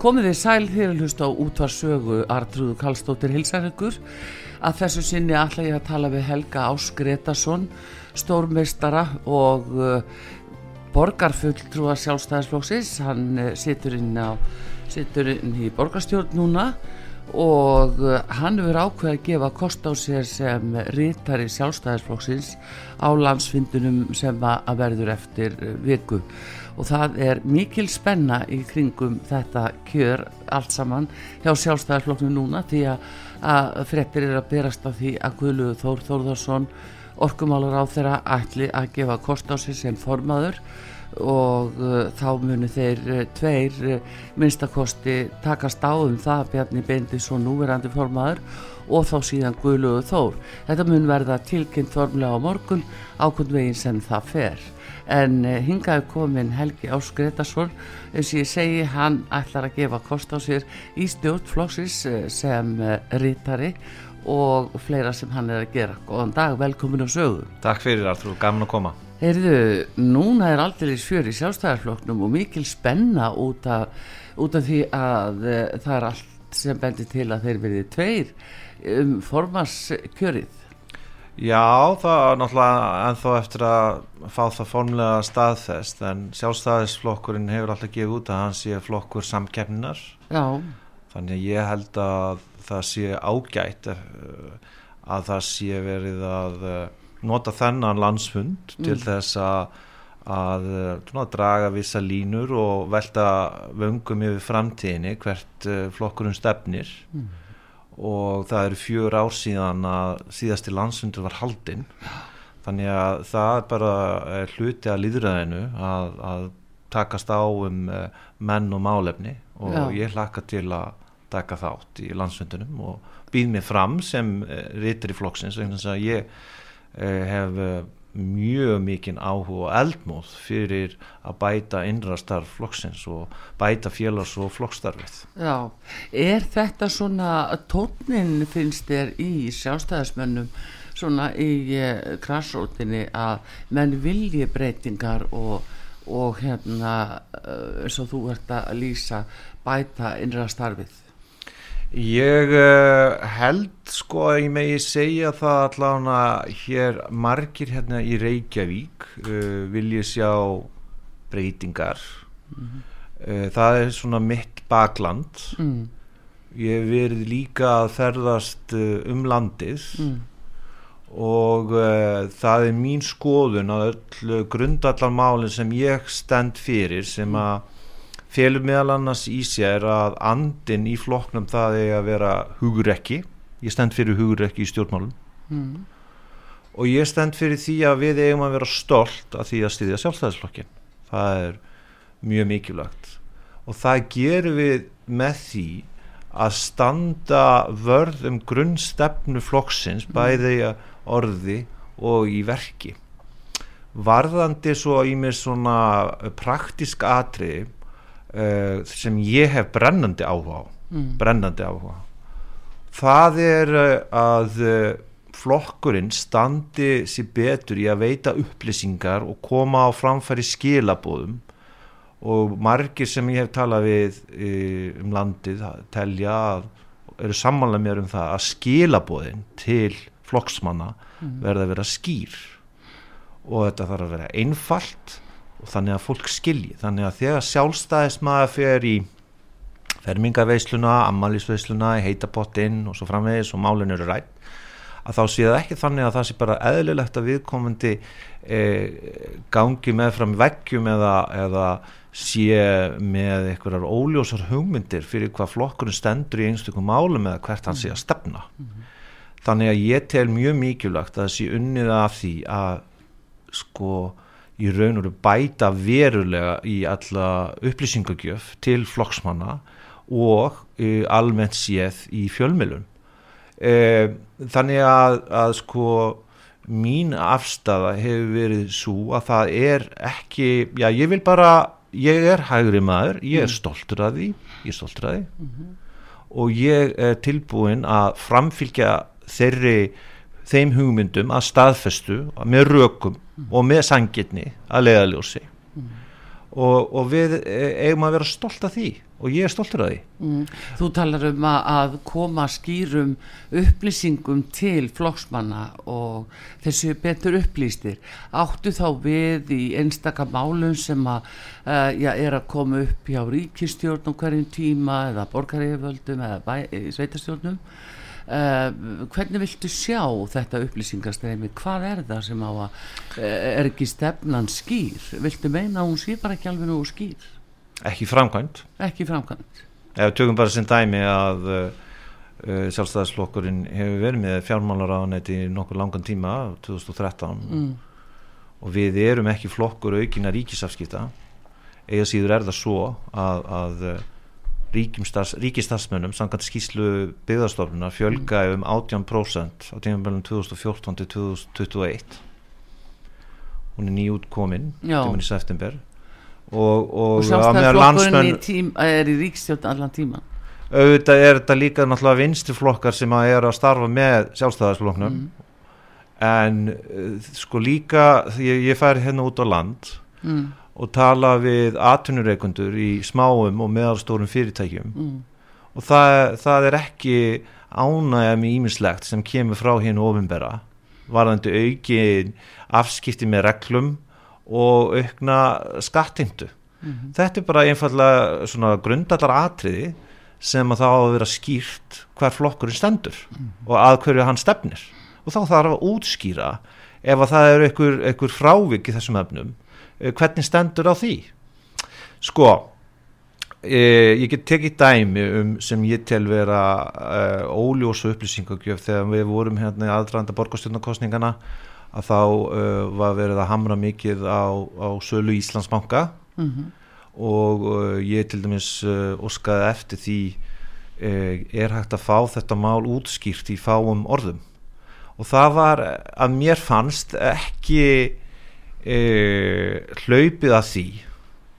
Komið þið sæl þegar hlust á útvarsögu Artrúðu Kallstóttir Hilsarökkur að þessu sinni ætla ég að tala við Helga Ás Gretarsson stórmeistara og uh, borgarfulltrúa sjálfstæðisflóksis hann uh, situr inn, á, situr inn í borgarstjórn núna og uh, hann hefur ákveð að gefa kost á sér sem rítari sjálfstæðisflóksins á landsfindunum sem að verður eftir viku og það er mikil spenna í kringum þetta kjör allt saman hjá sjálfstæðarflokknu núna því að, frettir er að berast af því að Guðluður Þór Þórðarsson orkumálur á þeirra ætli að gefa kost á sig sem formaður og uh, þá munu þeir uh, tveir uh, minnstakosti takast á um það að Bjarni Bendisson núverandi formaður og þá síðan Guðluður Þór. Þetta mun verða tilkynnt formlega á morgun ákvönd veginn sem það fer en eh, hingaði komin Helgi Ás Gretarsson eins og ég segi hann ætlar að gefa kost á sér í stjórnfloksis eh, sem eh, rítari og fleira sem hann er að gera. Góðan dag, velkomin og sögu. Takk fyrir Artur, gaman að koma. Heyrðu, núna er aldrei fjör í sjálfstæðarflokknum og mikil spenna út af, út af því að það er allt sem bendir til að þeir verið tveir. Um formarskjörið Já, það er náttúrulega ennþá eftir að fá það formlega staðfest en sjálfstæðisflokkurinn hefur alltaf gefið út að hann sé flokkur samkeppninar Já. þannig að ég held að það sé ágætt eh, að það sé verið að eh, nota þennan landsfund mm. til þess að, að, eh, að draga vissa línur og velta vöngum yfir framtíðinni hvert flokkurinn stefnir mm og það eru fjör ár síðan að síðasti landsfundur var haldinn þannig að það er bara hluti að líðræðinu að, að takast á um uh, menn og málefni og Já. ég hlakka til að taka þátt í landsfundunum og býð mér fram sem eh, rítur í flokksins þannig að ég uh, hef mjög mikinn áhuga og eldmóð fyrir að bæta innrastarf flokksins og bæta félags- og flokkstarfið. Já, er þetta svona tónin finnst þér í sjálfstæðismönnum svona í eh, krassótinni að menn vilji breytingar og, og hérna eins og þú ert að lýsa bæta innrastarfið? Ég uh, held sko að ég megi segja það allavega hér margir hérna í Reykjavík uh, vilja sjá breytingar mm -hmm. uh, það er svona mitt bakland mm. ég hef verið líka að ferðast um landið mm. og það er mín skoðun að öll grundallarmálinn sem ég stend fyrir sem að felur meðal annars í sér að andin í flokknum það er að vera hugurekki ég stend fyrir hugurekki í stjórnmálum. Mm. og ég stend fyrir því að við eigum að vera stolt að því að styðja sjálfstæðisflokkin það er mjög mikilvægt. Og það gerum við með því að standa vörð um grunnstefnu flokksins mm. bæði orði og í verki. Varðandi svo í mér svona praktisk atrið uh, sem ég hef brennandi áhuga á mm. brennandi áhuga það er uh, að uh, flokkurinn standi sér betur í að veita upplýsingar og koma á framfæri skilabóðum og margir sem ég hef talað við e, um landið telja að eru samanlega mér um það að skilabóðin til flokksmanna mm. verða að vera skýr og þetta þarf að vera einfalt og þannig að fólk skilji þannig að þegar sjálfstæðismæða fer í fermingarveisluna, ammaliðsveisluna, heitapottinn og svo framvegis og málun eru rætt að þá sé það ekki þannig að það sé bara eðlilegt að viðkomandi e, gangi með fram veggjum eða, eða sé með einhverjar óljósar hugmyndir fyrir hvað flokkurinn stendur í einstaklega málum eða hvert hann sé að stefna mm -hmm. þannig að ég tel mjög mikilvægt að það sé unnið af því að sko í raun og bæta verulega í alla upplýsingagjöf til flokksmanna og uh, almennt séð í fjölmjölun uh, þannig að, að sko mín afstafa hefur verið svo að það er ekki, já ég vil bara ég er hægri maður, ég er mm. stoltur að því ég er stoltur að því mm -hmm. og ég er tilbúin að framfylgja þeirri þeim hugmyndum að staðfestu með rökum mm. og með sangitni að leiðaljósi mm. og, og við e, eigum að vera stolt af því og ég er stoltur af því mm. Þú talar um að koma skýrum upplýsingum til flokksmanna og þessu betur upplýstir áttu þá við í einstaka málun sem að uh, já, er að koma upp hjá ríkistjórn á hverjum tíma eða borgaríðvöldum eða sveitastjórnum Uh, hvernig viltu sjá þetta upplýsingastreimi, hvað er það sem á að uh, er ekki stefnan skýr? Viltu meina að hún sé bara ekki alveg nú skýr? Ekki framkvæmt. Ekki framkvæmt. Ef við tökum bara sem dæmi að uh, uh sjálfstæðisflokkurinn hefur verið með fjármálaráðanæti nokkur langan tíma 2013 mm. og við erum ekki flokkur aukina ríkisafskipta. Eða síður er það svo að, að ríkistarsmönnum samkvæmt skýslu byggðarstofnuna fjölgaði um 18% á tímafélagum 2014 til 2021 hún er nýjútkominn tíman í september. Og, og, og sjálfstæðarflokkurinn er í ríkstjótt allan tíma auðvitað er þetta líka náttúrulega vinstriflokkar sem að er að starfa með sjálfstæðarsflokknum mm. en uh, sko líka ég, ég fær hérna út á land. Mm. Og tala við atvinnureikundur í smáum og meðalstórum fyrirtækjum mm. og það, það er ekki ánægja með ímislegt sem kemur frá hérna ofinbera varðandi auki afskipti með reglum og aukna skattindu mm -hmm. þetta er bara einfallega svona grundallar atriði sem að það á að vera skýrt hver flokkurinn stendur mm -hmm. og að hverju hann stefnir og þá þarf að útskýra ef að það er einhver, frávik í þessum efnum hvernig stendur á því? Sko e, ég get tekið dæmi um sem ég tel vera e, óljósu upplýsingagjöf. Þegar við vorum hérna í aðdraðanda borgastjórnarkostningana að þá uh, var verið að hamra mikið á, á sölu Íslandsbanka. Mm -hmm. og ég til dæmis óskaði eftir því er hægt að fá þetta mál útskýrt í fáum orðum. Og það var að mér fannst ekki uh, hlaupið að því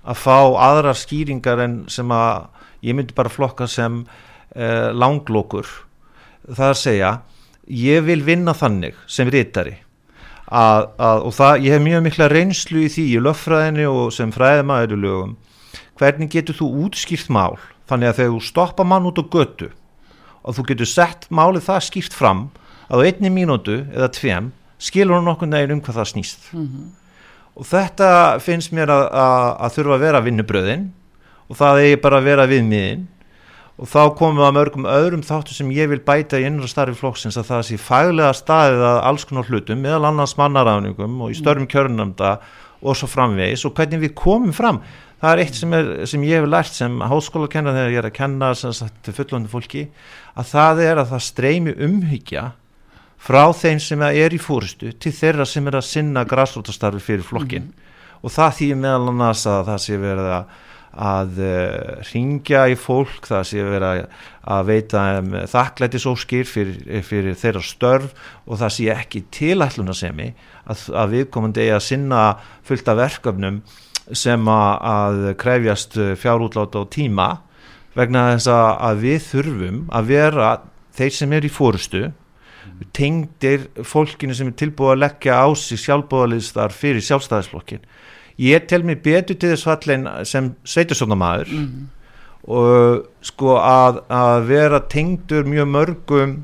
að fá aðra skýringar en sem að ég myndi bara flokka sem uh, langlokur það að segja ég vil vinna þannig sem rítari að, að, og það, ég hef mjög mikla reynslu í því í löffræðinni og sem fræðimæður í lögum hvernig getur þú útskýrt mál þannig að þegar þú stoppa mann út á götu og þú getur sett málið það skýrt fram að á einni mínútu eða tveim skilur hún okkur neginn um hvað það snýst mm -hmm. Og þetta finnst mér að, að þurfa að vera vinnubröðin. Og það eigi bara að vera viðmiðin. Og þá komum við að mörgum öðrum þáttu sem ég vil bæta í innra starfi flokksins að það sé faglega staðið að alls konar hlutum meðal annars mannaráðningum og í störfum kjörnumda og svo framvegis. Og hvernig við komum fram það er eitt sem, er, sem ég hef lært sem háskóla að kenna þegar ég er að kenna til fullandi fólki að það er að það streymi umhyggja frá þeim sem er í fórstu til þeirra sem er að sinna græsrótastarfi fyrir flokkin mm. og það þýðir meðal annars að það sé verið að að eh, ringja í fólk það sé vera að veita um, þakklætisóskir fyrir, fyrir þeirra störf og það sé ekki tilætlunasemi að, að viðkomandi eigi að sinna fullt af verkefnum sem að, að krefjast fjárútláta og tíma vegna þess að, að við þurfum að vera þeir sem er í fórustu tengdir fólkinu sem er tilbúið að leggja á sig sjálfbúðaliðstar fyrir sjálfstæðisflokkin ég tel mér betur til þess fallin sem sveitusónamaður mm. og sko að, að vera tengdur mjög mörgum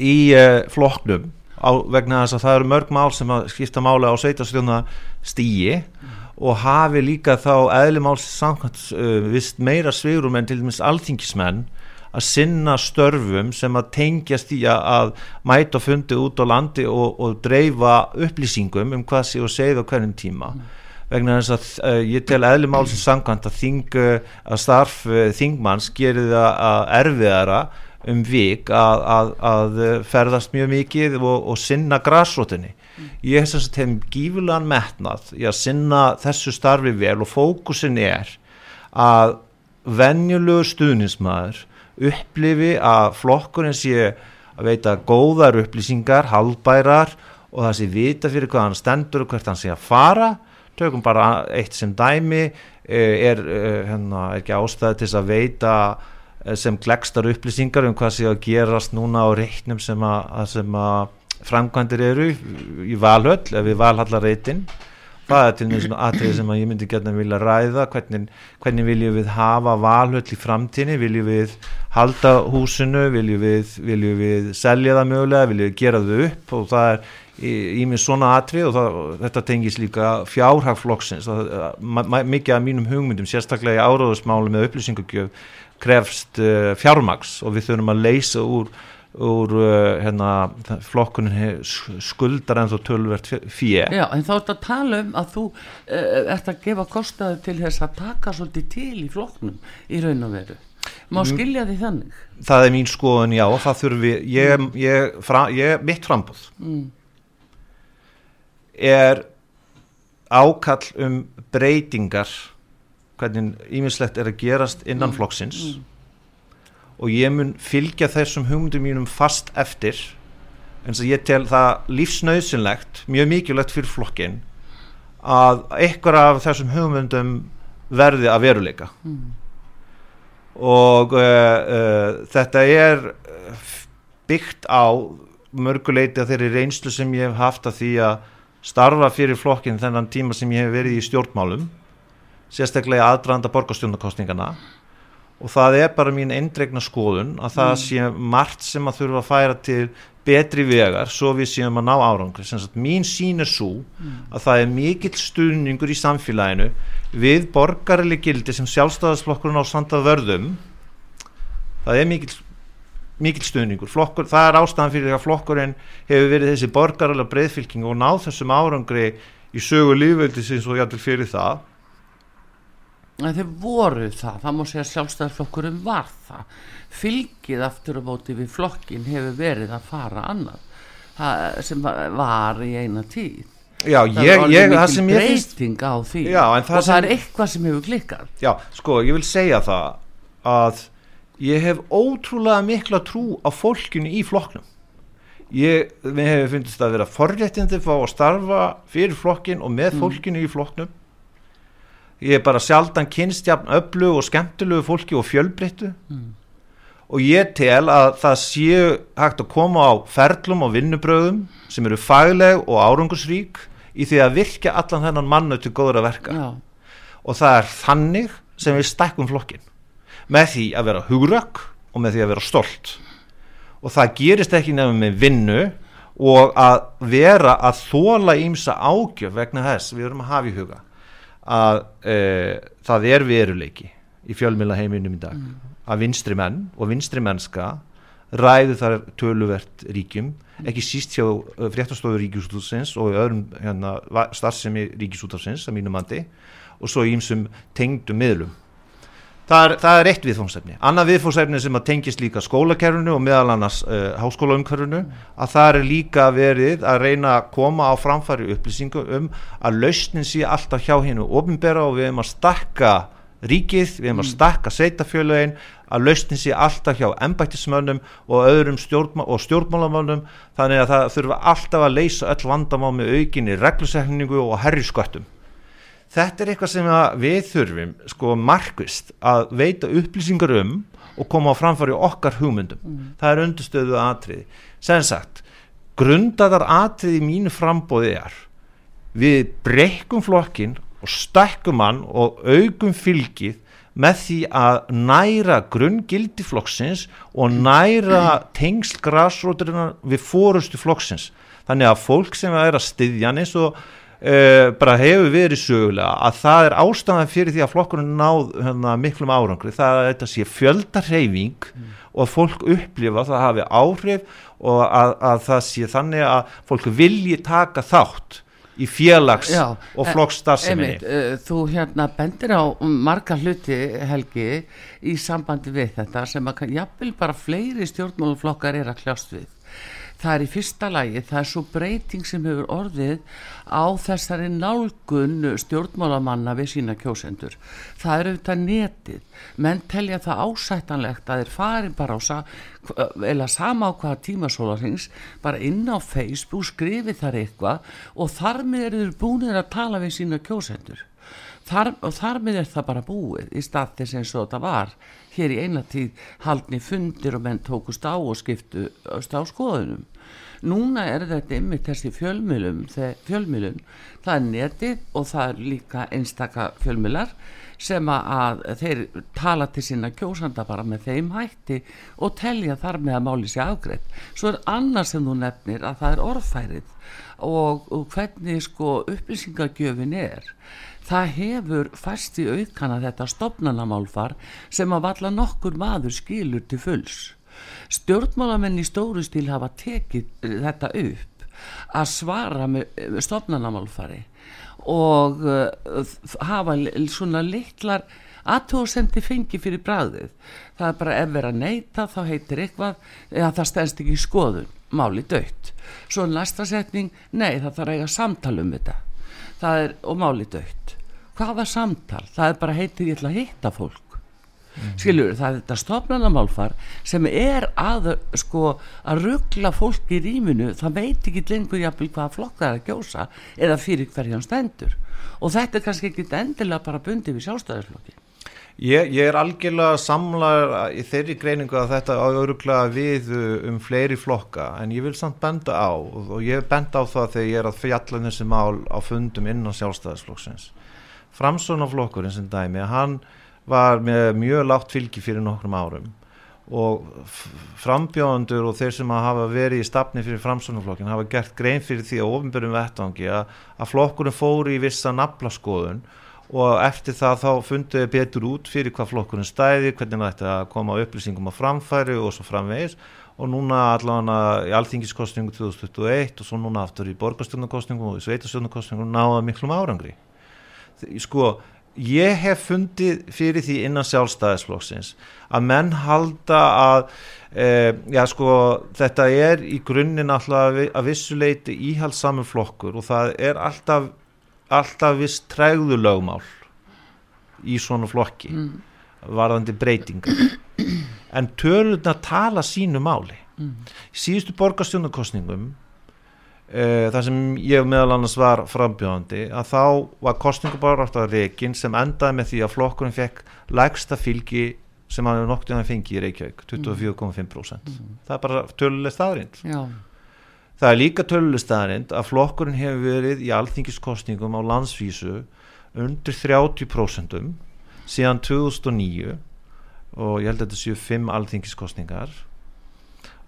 í uh, flokknum á, vegna þess að það eru mörg mál sem að skipta mála á sveitasjóna stíi mm. og hafi líka þá eðlimáls samkvæmt uh, vist meira svigurum en til dæmis alþingismenn að sinna störfum sem að tengjast í að mæta fundi út á landi og, og dreifa upplýsingum um hvað sé og segja á hverjum tíma mm. vegna þess að uh, ég tel eðlumálsins sangkvæmt að, þing, uh, að starf uh, þingmanns gerir það erfiðara um vik að, að, að ferðast mjög mikið og, og sinna græsrótinni mm. ég hef þess að tegum gífulegan metnað í að sinna þessu starfi vel og fókusin er að venjulegu stuðnismæður upplifi að flokkurinn sé að veita góðar upplýsingar, halbærar og það sé vita fyrir hvað hann stendur og hvert hann sé að fara. Tökum bara eitt sem dæmi eh, er, eh, hérna, er ekki ástæði til að veita eh, sem glegstar upplýsingar um hvað sé að gerast núna á reiknum sem að, sem að framkvæmdir eru í valhöll ef við valhallarreitin það er til mjög svona atrið sem ég myndi gætna vilja ræða? Hvernig, hvernig viljum við hafa valhöll í framtíni viljum við halda húsinu? Viljum við, viljum við selja það mögulega? Viljum við gera þau upp? Og það er í mig svona atrið og það, þetta tengis líka fjárhagflokksins mikið af mínum hugmyndum sérstaklega í áráðusmáli með upplýsingagjöf krefst uh, fjármags og við þurfum að leysa úr úr uh, hérna, flokkunin skuldar en þú tölvert fyrir Já, en þá er þetta að tala um að þú uh, ert að gefa kostaðu til þess að taka svolítið til í flokknum í raun og veru má mm. skilja því þannig Það er mín skoðun, já, það þurfi ég, mm. ég, fra, ég mitt frambúð mm. er ákall um breytingar hvernig ímislegt er að gerast innan mm. flokksins mm og ég mun fylgja þessum hugmyndum mínum fast eftir. Eins og ég tel það lífsnauðsynlegt mjög mikilvægt fyrir flokkin að eitthvað af þessum hugmyndum verði að veruleika. Mm. og uh, uh, þetta er byggt á mörguleiti að þeirri reynslu sem ég hef haft að því að starfa fyrir flokkin þennan tíma sem ég hef verið í stjórnmálum sérstaklega aðdraðanda borgarstjónarkostningana og það er bara mín eindregna skoðun að það mm. sé margt sem að þurfa að færa til betri vegar svo við séum að ná árangri sagt, mín sín er svo mm. að það er mikill stuðningur í samfélaginu við borgarlega gildi sem sjálfstæðasflokkurinn á sanda vörðum það er mikill mikill stuðningur, Flokkur, það er ástæðan fyrir að flokkurinn hefur verið þessi borgarlega breyðfylking og náð þessum árangri í sögu lífveldi sem svo hjálpil fyrir það en þeir voru það, það má segja sjálfstæðarflokkurum var það. Fylgið aftur á móti við flokkin hefur verið að fara annað. Það, sem var í eina tíð. Já, það ég, ég, það sem ég finnst á því. Já, það og það sem, er eitthvað sem hefur klikkað. Já, sko, ég vil segja það að ég hef ótrúlega mikla trú á fólkinu í flokknum. Ég, við hefum fundist að vera forréttindi fá að starfa fyrir flokkin og með mm. fólkinu mm. í flokknum ég er bara sjaldan kynstjafn öllu og skemmtilegu fólki og fjölbreyttu. Mm. og ég tel að það séu hægt að koma á ferlum og vinnubröðum sem eru fagleg og árangusrík í því að virka allan þennan mannu til góður að verka. Já. og það er þannig sem við stækkum flokkin með því að vera hugrak og með því að vera stolt. Og það gerist ekki nefnum með vinnu og að vera að þóla ímsa ágjöf vegna þess. Við erum að hafa í huga að e, það er veruleiki í fjölmjöla heiminum í dag mm. að vinstri menn og vinstri mennska ræðu þar töluvert ríkjum, mm. ekki síst hjá fréttastofu ríkisútafsins og öðrum hérna, starfsemi ríkisútafsins að mínum mandi og svo ímsum tengdum miðlum það er, það er eitt viðfóngsefni annað viðfóngsefni sem að tengist líka skólakerfunu og meðal annars uh, háskólaumkörfunu að það er líka verið að reyna að koma á framfæri upplýsingu um að lausnin sé alltaf hjá hennu ofinbera og við hefum að stakka ríkið, við hefum að mm. stakka seitafjöluðin að lausnin sé alltaf hjá embættismönnum og öðrum stjórnmál, og stjórnmálamönnum. Þannig að það þurfa alltaf að leysa öll vandamál með aukinni reglusetningu og herri sköttum þetta er eitthvað sem við þurfum sko markvist að veita upplýsingar um og koma á framfari okkar hugmyndum. Mm. það er undurstöðu atriði. Sem sagt, grundaðar atriði mínu frambóði er við breykum flokkin og stækkum hann og augum fylgið með því að næra grunngildi flokksins og næra tengsl græsróturinnar við fórustu flokksins. Þannig að fólk sem er að styðja hann eins og uh, bara hefur verið sögulega að það er ástæðan fyrir því að flokkurinn náð hérna, miklum árangri það er að þetta sé fjöldarheyfing mm. og að fólk upplifa það hafi áhrif og að, að það sé þannig að fólk vilji taka þátt í félags Já, og flokksstarfseminni uh, Þú hérna bendir á marga hluti Helgi í sambandi við þetta sem að jafnvel bara fleiri stjórnmáluflokkar er að kljást við það er í fyrsta lagi, það er svo breyting sem hefur orðið á þessari nálgun stjórnmálamanna við sína kjósendur. Það er auðvitað netið. Menn telja það ásættanlegt að þeir fari bara á eða sama á hvaða tímasólarings bara inn á Facebook skrifi þar eitthvað og þar með eru þeir búinir að tala við sína kjósendur. Þar, og þar með er það bara búið í stað þess eins og þetta var hér í eina tíð haldni fundir og menn tókust á og skiptu á skoðunum núna er þetta ymmið þessi fjölmjölum fjölmjölum, það er netið og það er líka einstaka fjölmjölar sem að þeir tala til sína kjósanda bara með þeim hætti og telja þar með að máli sér afgreitt svo er annars sem þú nefnir að það er orðfærið og, og hvernig sko upplýsingagjöfin er það hefur fæst í aukana þetta stopnanamálfar sem að valla nokkur maður skilur til fulls. Stjórnmálamenn í stóru stíl hafa tekið eh, þetta upp að svara með stopnanamálfari og uh, hafa svona litlar aðtóðsendi fengi fyrir bræðið. Það er bara ef vera neyta þá heitir eitthvað eða það stendst ekki í skoðun, máli dött. Svo næsta setning, nei það þarf eiga samtal um þetta það er, og máli dött hvaða samtal, það er bara heitir ég ætla að hitta fólk mm. skiljur, það er þetta stofnarnamálfar sem er að sko að ruggla fólk í rýminu. Það veit ekki lengur jafnvel hvaða flokk það er að gjósa eða fyrir hverjan stendur. Og þetta er kannski ekki endilega bara bundið við sjálfstæðarflokki Ég, ég er algjörlega samlar í þeirri greiningu að þetta áuruglega við um fleiri flokka. En ég vil samt benda á og ég benda á það þegar ég er að fjalla um þessi mál á fundum innan sjálfstæðisflokksins. Framsónaflokkurinn sem dæmi, hann var með mjög látt fylgi fyrir nokkrum árum og frambjóðandur og þeir sem hafa verið í stafni fyrir Framsónaflokkin hafa gert grein fyrir því að ofinbjörnum vettvangi að, að flokkurinn fóri í vissa naflaskoðun og eftir það þá funduði betur út fyrir hvað flokkurinn stæði, hvernig það ætti að koma upplýsingum á framfæri og svo framvegis og núna allavega í alþingiskostningu 2021 og svo núna aftur í borgarstjórnarkostningu og í sveitarstjórnarkostningu náða miklum árangri. Sko, ég hef fundið fyrir því innan sjálfstæðisflokksins að menn halda að e, já, sko, þetta er í grunninn alltaf að vissuleiti íhaldsamur flokkur og það er alltaf alltaf vist træðu lögmál í svona flokki mm. varðandi breytingar en törurna tala sínu máli mm. síðustu borgarstjónarkostningum þar sem ég meðal annars var frambjóðandi að þá var kostningubarátt á reikin sem endaði með því að flokkurinn fekk lægsta fylgi sem hann hefur noktið að fengi í Reykjavík 24,5% mm. það er bara töluleg staðrind já. Það er líka tölustæðarind að flokkurinn hefur verið í alþingiskostningum á landsvísu undir 30% síðan 2009 og ég held að þetta séu 5 alþingiskostningar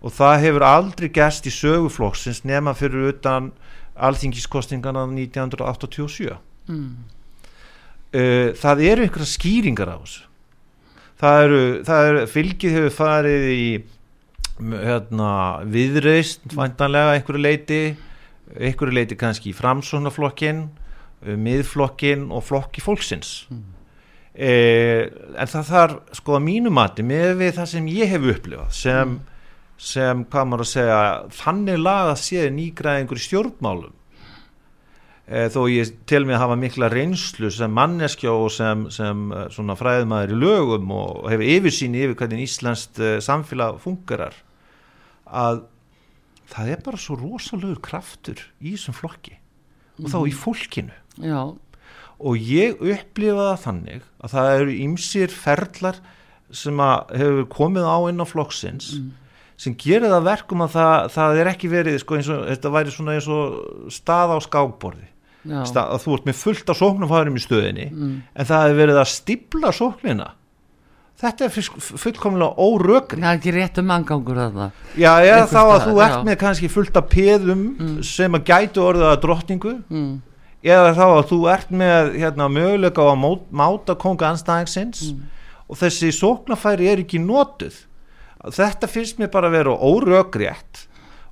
og það hefur aldrei gæst í söguflokksins nema fyrir utan alþingiskostningarna 1987 mm. uh, það eru einhverja skýringar á þessu það eru, það eru fylgið hefur farið í hérna, viðreist vantanlega einhverju leiti einhverju leiti kannski í framsónaflokkin uh, miðflokkin og flokki fólksins mm. eh, en það þarf sko að mínu mati með við það sem ég hef upplifað sem, mm. Sem hvað maður að segja þannig laga séð nýgraðingur í stjórnmálum eh, þó ég tel mig að hafa mikla reynslu sem manneskjá og sem, sem eh, svona fræðmaður í lögum og hefur yfirsýni yfir hvernig Íslandst eh, samfélag fungerar að það er bara svo rosalögur kraftur í þessum flokki og þá í mhm. fólkinu Já. og ég upplifa það þannig að það eru ymsir ferlar sem að hefur komið á inn á flokksins mm. Sem gerir það verkum að það, það er ekki verið sko, og, þetta væri svona eins og stað á skákborði Já. Sta- að þú ert með fullt af sóknarfærum í stöðinni en það hefur verið að stípla sóknina. Þetta er fullkomlega órökri það er ekki rétt um angangur þarna. Já, eða Einhvers þá að þú ert já. með kannski fullt af peðum sem að gætu orðið að drottningu mm. eða þá að þú ert með hérna, möguleika á að máta konga anstæðingsins og þessi sóknarfæri er ekki notuð þetta finnst mér bara að vera órökrétt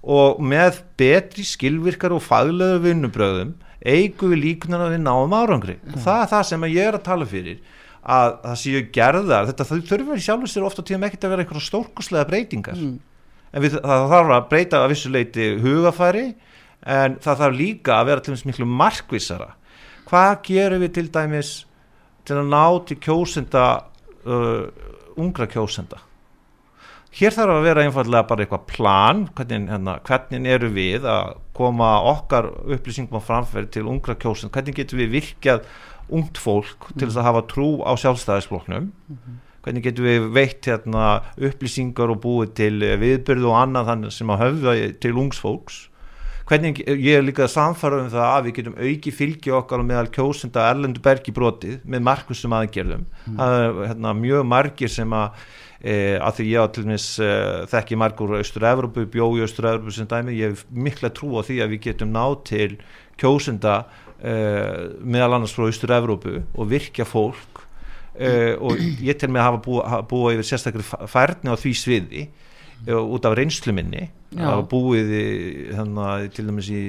og með betri skilvirkar og faglegu vinnubröðum eigum við líkunar að við náum árangri. Það er það sem ég er að tala fyrir að það séu gerðar þetta í sjálfur sér ofta tíðum ekkert að vera eitthvað stórkoslega breytingar. En við, það þarf að breyta að vissu leiti hugafæri en það þarf líka að vera til dæmis miklu markvissara. Hvað gerum við til dæmis til að ná til kjósenda uh, ungra kjósenda hér þarf að vera einfallega bara eitthvað plan hvernig, hérna, hvernig eru við að koma okkar upplýsingum á framfæri til ungra kjósenda, hvernig getum við virkjað ungt fólk til þess að hafa trú á sjálfstæðisflokknum? Hvernig getum við veitt hérna, upplýsingar og búið til viðbyrðu og annað sem að höfða til ungs fólks? Hvernig ég er líka samfara um það að við getum auki fylgi okkar meðal kjósenda erlendu bergi brotið með markvissum aðgerðum. Það er hérna, mjög margir sem að e, að því ég á til dæmis e, þekki margur Östur-Evropu, bjó í Östur-Evropu sem dæmi, ég hef mikla trú á því að við getum náð til kjósenda e, meðal annars frá Östur-Evropu og virkja fólk. E, og ég tel mig að hafa búa, hafa búa yfir sérstakri færni á því sviði e, út af reynslu minni. Að búið í, hérna, til dæmis í,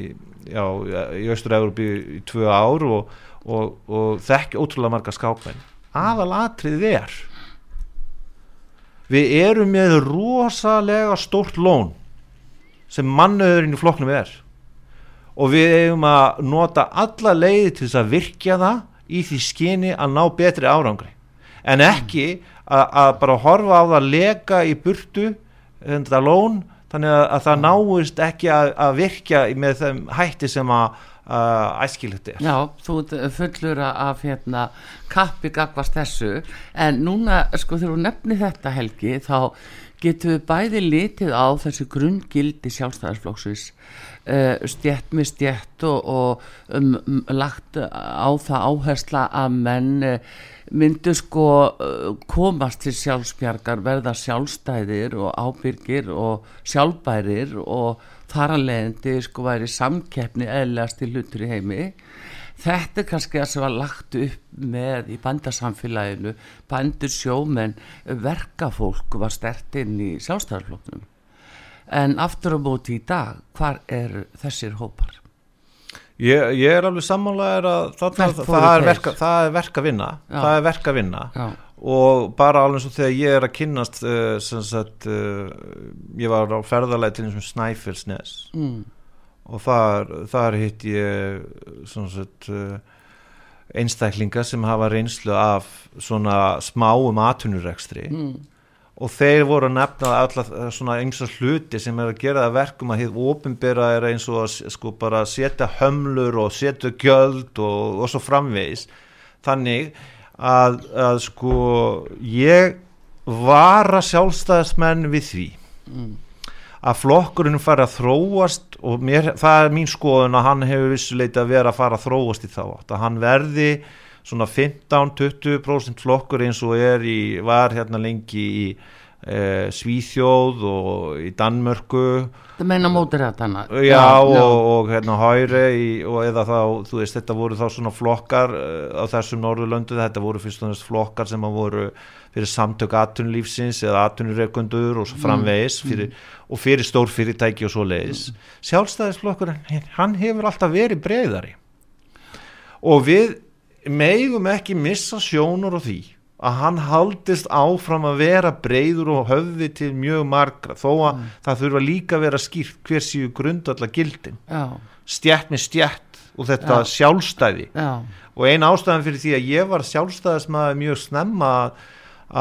í Östur-Európi í tvö ár og, og, og þekki ótrúlega marga skákmenn. Aðal atrið er við erum með rosalega stórt lón sem mannöðurinn í flokknum er. Og við eigum að nota alla leiði til þess að virkja það í því skyni að ná betri árangri. En ekki að, að bara horfa á það að leka í burtu þetta lón þannig að, að það náist ekki að, að virkja með þeim hætti sem að, æskilegt er. Já, þú ert fullur af hérna, kappi gagvast þessu. En núna, sko, þegar þú nefni þetta Helgi, þá getum við bæði litið á þessi grunngildi sjálfstæðarsflokksins uh, stjætt með stjætt og, og um, lagt á það áhersla að menn uh, myndu sko uh, komast til sjálfsbjargar, verða sjálfstæðir og ábyrgir og sjálfbærir og þar að leiðandi sko væri samkeppni eðlegast í hlutur í heimi. Þetta er kannski það sem var lagt upp með í bandasamfélaginu bandur sjómenn verkafólk var stert inn í sjálfstæðarfloknum en aftur á móti í dag hvar er þessir hópar Ég, ég er alveg sammálaður að það, það, það, er verka, það er verk að vinna Já. það er verk að vinna Já. og bara alveg eins og þegar ég er að kynnast uh, sem sagt uh, ég var á ferðalagi til eins og Snæfellsnes mm. og þar, þar hitt ég sagt uh, einstaklinga sem hafa reynslu af svona smáum atvinnurekstri Mm. Og þeir voru að nefna alla svona eins og hluti sem er að gera það verkum að hér ofinbera er eins og að sko bara setja hömlur og setja gjöld og, og svo framvegis. Þannig að, að sko ég vara sjálfstæðismenn við því að flokkurinn fara að þróast og mér, það er mín skoðun að hann hefur vissuleiti að vera að fara að þróast í þá átt að hann verði svona 15-20% flokkur eins og er í, var hérna lengi í e, Svíþjóð og í Danmörku. Það meina mótir þetta hana já, og, og hérna Hæri í, og eða þá, þú veist, þetta voru þá svona flokkar uh, á þessum Norðurlöndu þetta voru fyrst og næst flokkar sem að voru fyrir samtök atvinnulífsins eða atvinnureikundur og svo framvegis fyrir, og fyrir stór fyrirtæki og svo leiðis sjálfstæðisflokkur, hann hefur alltaf verið breyðari og við megum ekki missa sjónur á því að hann haldist áfram að vera breyður og höfði til mjög margra þó að það þurfa líka að vera skýrt hver séu grundvalla gildin já, stjætt með stjætt og þetta Já. sjálfstæði. Já, og ein ástæðan fyrir því að ég var sjálfstæðismæður mjög snemma að,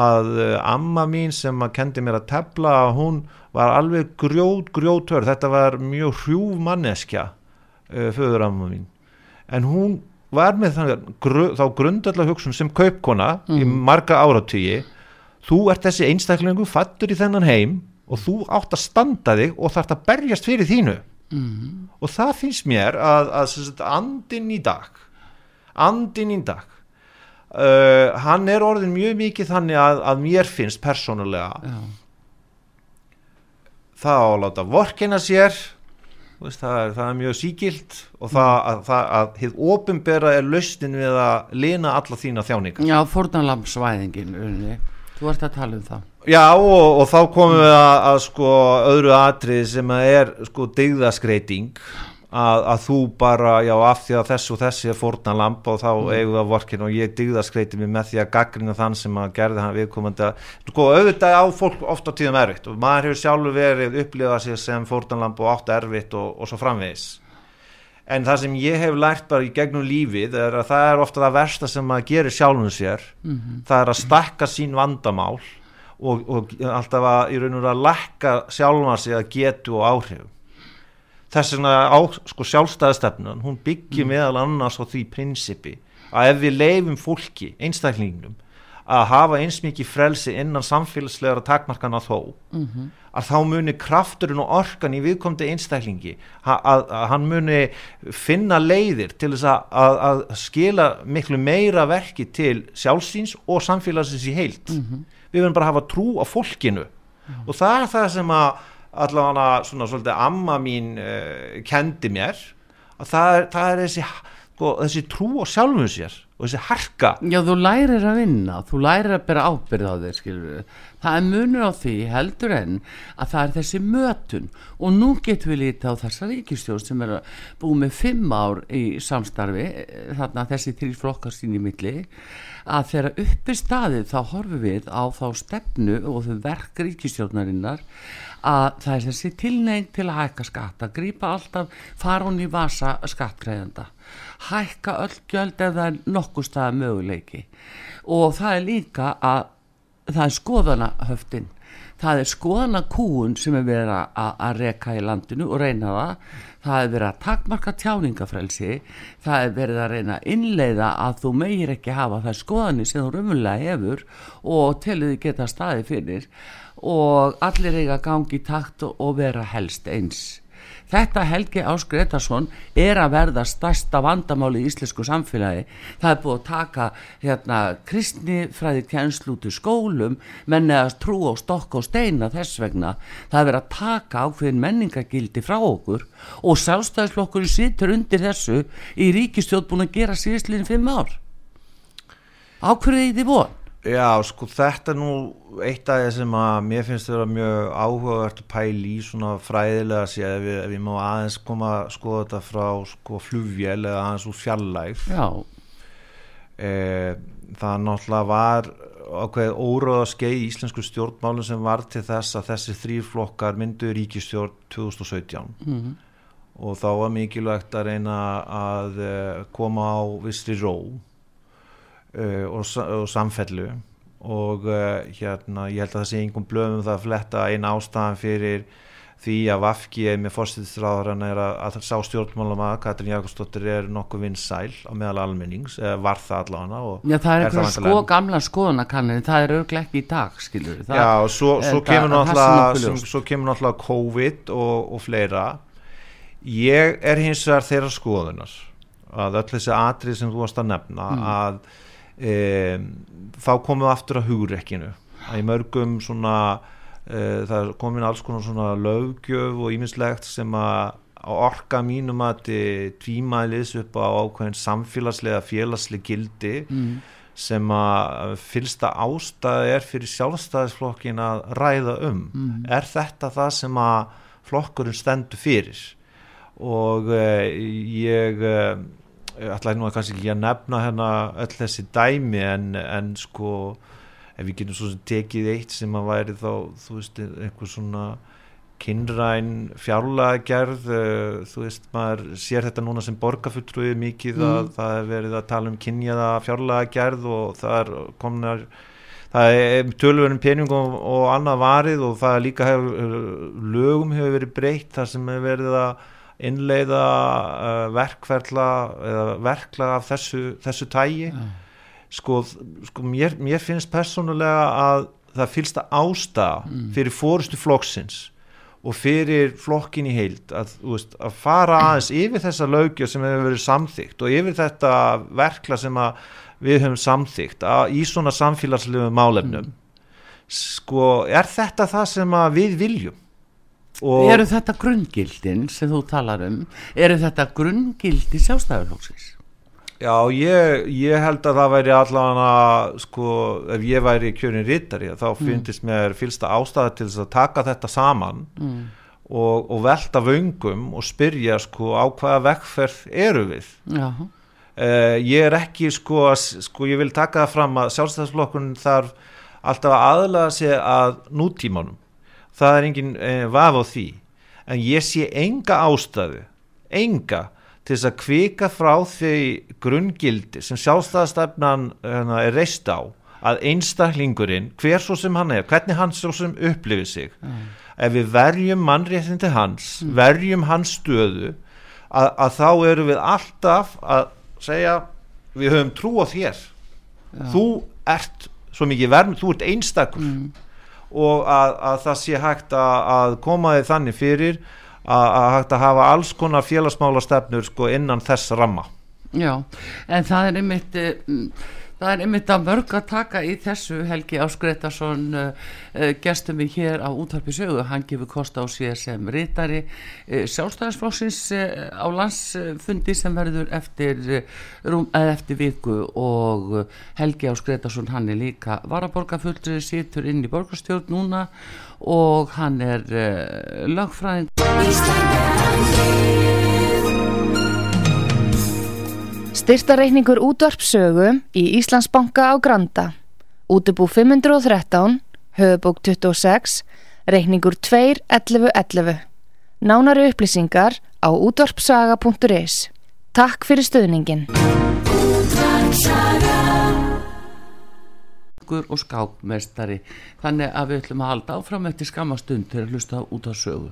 að uh, amma mín sem að kendi mér að tefla hún var alveg grjót grjótör þetta var mjög hrjúf manneskja uh, föður amma mín. En hún var með þannig, þá grundallega hugsun sem kaupkona í marga áratugi þú ert þessi einstaklingu fattur í þennan heim og þú átt að standa þig og þarft að berjast fyrir þínu mm. og það finnst mér að, að, að andin í dag andin í dag uh, hann er orðin mjög mikið þannig að, að mér finnst persónulega Já. það á að láta vorkina sér veist, það, er, það er mjög síkilt og það að, það, að hið ofinbera er lausnin við að lina alla þína þjáningar. Já, fórnalampsvæðingin unni. Þú ert að tala um það. Já og, og þá komum við að, að sko öðru atrið sem að er sko digðaskreiting að, að þú bara, já af því að þessu og þessi er fórna lamp og þá mm. eigum við að vorkin og ég digðaskreiti mig með því að gaggrina þann sem að gerði hann viðkomandi sko auðvitað á fólk ofta tíðum erfitt og maður hefur sjálfur verið upplifað sér sem fórna lamp og átt erfitt og, og svo framvegis en það sem ég hef lært bara í gegnum lífið er að það er ofta það versta sem maður gerir sjálfum sér mm -hmm. það er að stakka sín vandamál og, og alltaf að í raun og þess vegna á sko, sjálfstæðastefnun hún byggir mm. meðal annars á því prinsipi að ef við leifum fólki einstaklingnum að hafa eins mikið frelsi innan samfélagslegar takmarkana þó mm -hmm. að þá muni krafturinn og orkan í viðkomandi einstaklingi að, að, að hann muni finna leiðir til þess að, að skila miklu meira verki til sjálfsins og samfélagsins í heilt mm -hmm. við verðum bara að hafa trú á fólkinu mm -hmm. og það er það sem að allavega svona svolítið amma mín uh, kendi mér að það er, það er þessi, sko, þessi trú á sjálfum sér og þessi harka. Já, þú lærir að vinna, þú lærir að bera ábyrð á þig, skilur það er munur á því heldur en að það er þessi mötun. Og nú getum við lítið á þessa ríkistjórn sem er búið með fimm ár í samstarfi þarna þessi þrjir flokkar sín í milli að þegar uppi staðið þá horfum við á þá stefnu og þau verk ríkistjórnarinnar að það er þessi tilnegn til að hækka skatta, grípa alltaf farun í vasa skattgreðenda hækka öll gjöld ef það er nokkuð staða möguleiki. Og það er líka að það er skoðanahöftin það er skoðanakúun sem er verið að, reka í landinu og reyna það. Það er verið að takmarka tjáningafrelsi það er verið að reyna að innleiða að þú meir ekki hafa það skoðani sem þú rumulega hefur og til því geta staði fyrir. Og allir eiga gangi takt og vera helst eins Þetta Helgi Ásgretarsson er að verða stærsta vandamáli í íslensku samfélagi. Það er búið að taka hérna, kristnifræði kjænslúti skólum, menni að trú á stokk og steina þess vegna. Það er verið að taka ákveðin menningagildi frá okkur og sjálfstæðisflokkur sittur undir þessu í ríkistjóð búin að gera síðustliðin fimm ár. Ákveðið þið von? Já, sko þetta er nú eitt af það sem að mér finnst það mjög áhugavert að pæli í svona fræðilega sé ef við, ef við má aðeins koma að skoða þetta frá sko flugvél eða aðeins úr fjallæg e, það náttúrulega var ákveð óráða skeið í íslensku stjórnmálun sem var til þess að þessi þrýflokkar myndu ríkistjórn 2017 mm -hmm. og þá var mikilvægt að reyna að eh, koma á vissri ró uh, og, og samfellu. Og uh, hérna ég held að það sé einhverjum blöðum það að fletta einn ástæðan fyrir því að Vafki með fórstæðistráðarann er að, að sá stjórnmálum að Katrín Jakobsdóttir er nokkuð vinsæl á meðal almennings, var það allavega Já það er eitthvað sko gamla skoðanakannir það er auðvitað ekki í dag skilur það, Já og svo, svo, kemur náttúrulega, svo kemur náttúrulega COVID og, og fleira. Ég er hins vegar þeirra skoðunar að öll þessi atrið sem þú varst að nefna mm. að e, þá komum við aftur að hugrekkinu að í mörgum svona e, það komin alls konar svona lögjöf og ímislegt sem að orka mínum að tvímælis upp á ákveðin samfélagslega félagslega gildi mm. sem að fylsta ástæði er fyrir sjálfstæðisflokkin að ræða um mm. er þetta það sem að flokkurinn stendur fyrir og uh, ég uh, ætlaði nú að kannski ekki að nefna hérna öll þessi dæmi en, en sko ef við getum svo sem tekið eitt sem að væri þá þú veist einhver svona kynræn fjárlagerð uh, þú veist maður sér þetta núna sem borgarfulltrúið mikið mm. að það er verið að tala um kynjaða fjárlagerð og það er komnar það er tölverðin peningum og, annað varið og það líka hefur lögum hefur verið breytt þar sem hefur verið að innleiða uh, verkferðla eða verkla af þessu, þessu tægi ja. sko, sko mér, mér finnst personulega að það fylsta ástæða mm. fyrir fórustu flokksins og fyrir flokkin í heild að, veist, að fara aðeins yfir þessa lögjöf sem hefur verið samþygt og yfir þetta verkla sem við höfum samþygt að, í svona samfélagslegu málefnum sko er þetta það sem við viljum eru þetta grungildin sem þú talar um eru þetta grungildi sjálfstæðarflóksins Já, ég, ég held að það væri allavega, sko, ef ég væri kjörin rittari, þá mm. finnst mér fylsta ástæði til þess að taka þetta saman mm. og, og velta vöngum og spyrja, sko, á hvaða vekkferð eru við. Uh, ég er ekki, sko, sko, ég vil taka það fram að sjálfstæðsflokkun þarf alltaf að aðlaða sig að nútímanum. Það er enginn eh, vaf á því, en ég sé enga ástæðu, enga, til þess að kvika frá því grungildi sem sjálfstæðastefnan hérna, er reist á að einstaklingurinn, hver svo sem hann er hvernig hann svo sem upplifir sig mm. ef við verjum mannréttin til hans mm. verjum hans stöðu að, að þá eru við alltaf að segja við höfum trú á þér ja. þú ert svo mikið verð þú ert einstakur mm. Og að, að það sé hægt að, að koma þig þannig fyrir að hægt að hafa alls konar félagsmála stefnur sko innan þess ramma. Já, en það er einmitt uh, það er einmitt að mörg að taka í þessu Helgi Ásgretarsson uh, uh, gestum við hér á útvarpi sögu, hann gefur kost á sér sem rítari sjálfstæðisflóksins á landsfundi sem verður eftir rúm, eftir viku. Og Helgi Ásgretarsson hann er líka varaborgarfullri, situr inn í borgarstjórn núna. Og hann er uh, lagfræðing Styrtareikningur útvarpsögu í Íslandsbanka á Granda. Útubú 513 höfubók 26 reikningur 2.11.11 Nánari upplýsingar á útvarpsaga.is Takk fyrir stöðningin og skákmestari þannig að við ætlum að halda áfram eftir skamastund til að hlusta út á sögu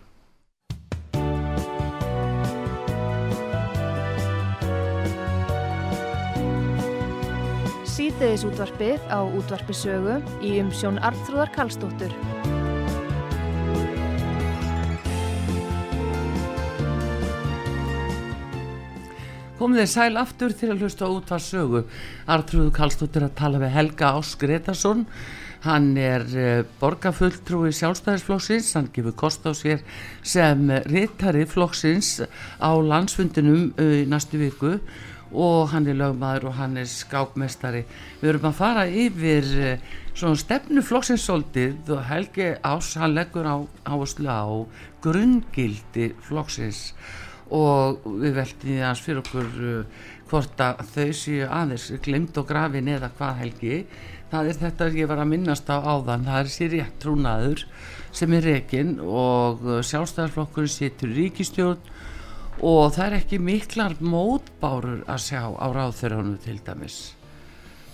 Sýteðis útvarpið á útvarpisögu í umsjón Arnþróðar Kallstóttur komið þið sæl aftur til að hlusta út hvað sögu. Artrúðu Kallstóttir að tala við Helga Ás Gretarsson hann er uh, borgarfulltrúi sjálfstæðisflokksins, hann gefur kost á sér sem rittari flokksins á landsfundinum uh, í næstu viku. og hann er lögmaður og hann er skápmestari við erum að fara yfir uh, svona stefnu flokksins soldið og Helgi Ás hann leggur á áherslu á grungildi flokksins. Og við veltum því aðeins fyrir okkur uh, hvort að þau séu aðeins glimt og grafin eða hvað helgi. Það er þetta ég var að minnast á áðan. Það er sér rétt trúnaður sem er rekin og uh, sjálfstæðarflokkur setur ríkistjórn og það er ekki miklar mótbárur að sjá á ráðþörjónu til dæmis.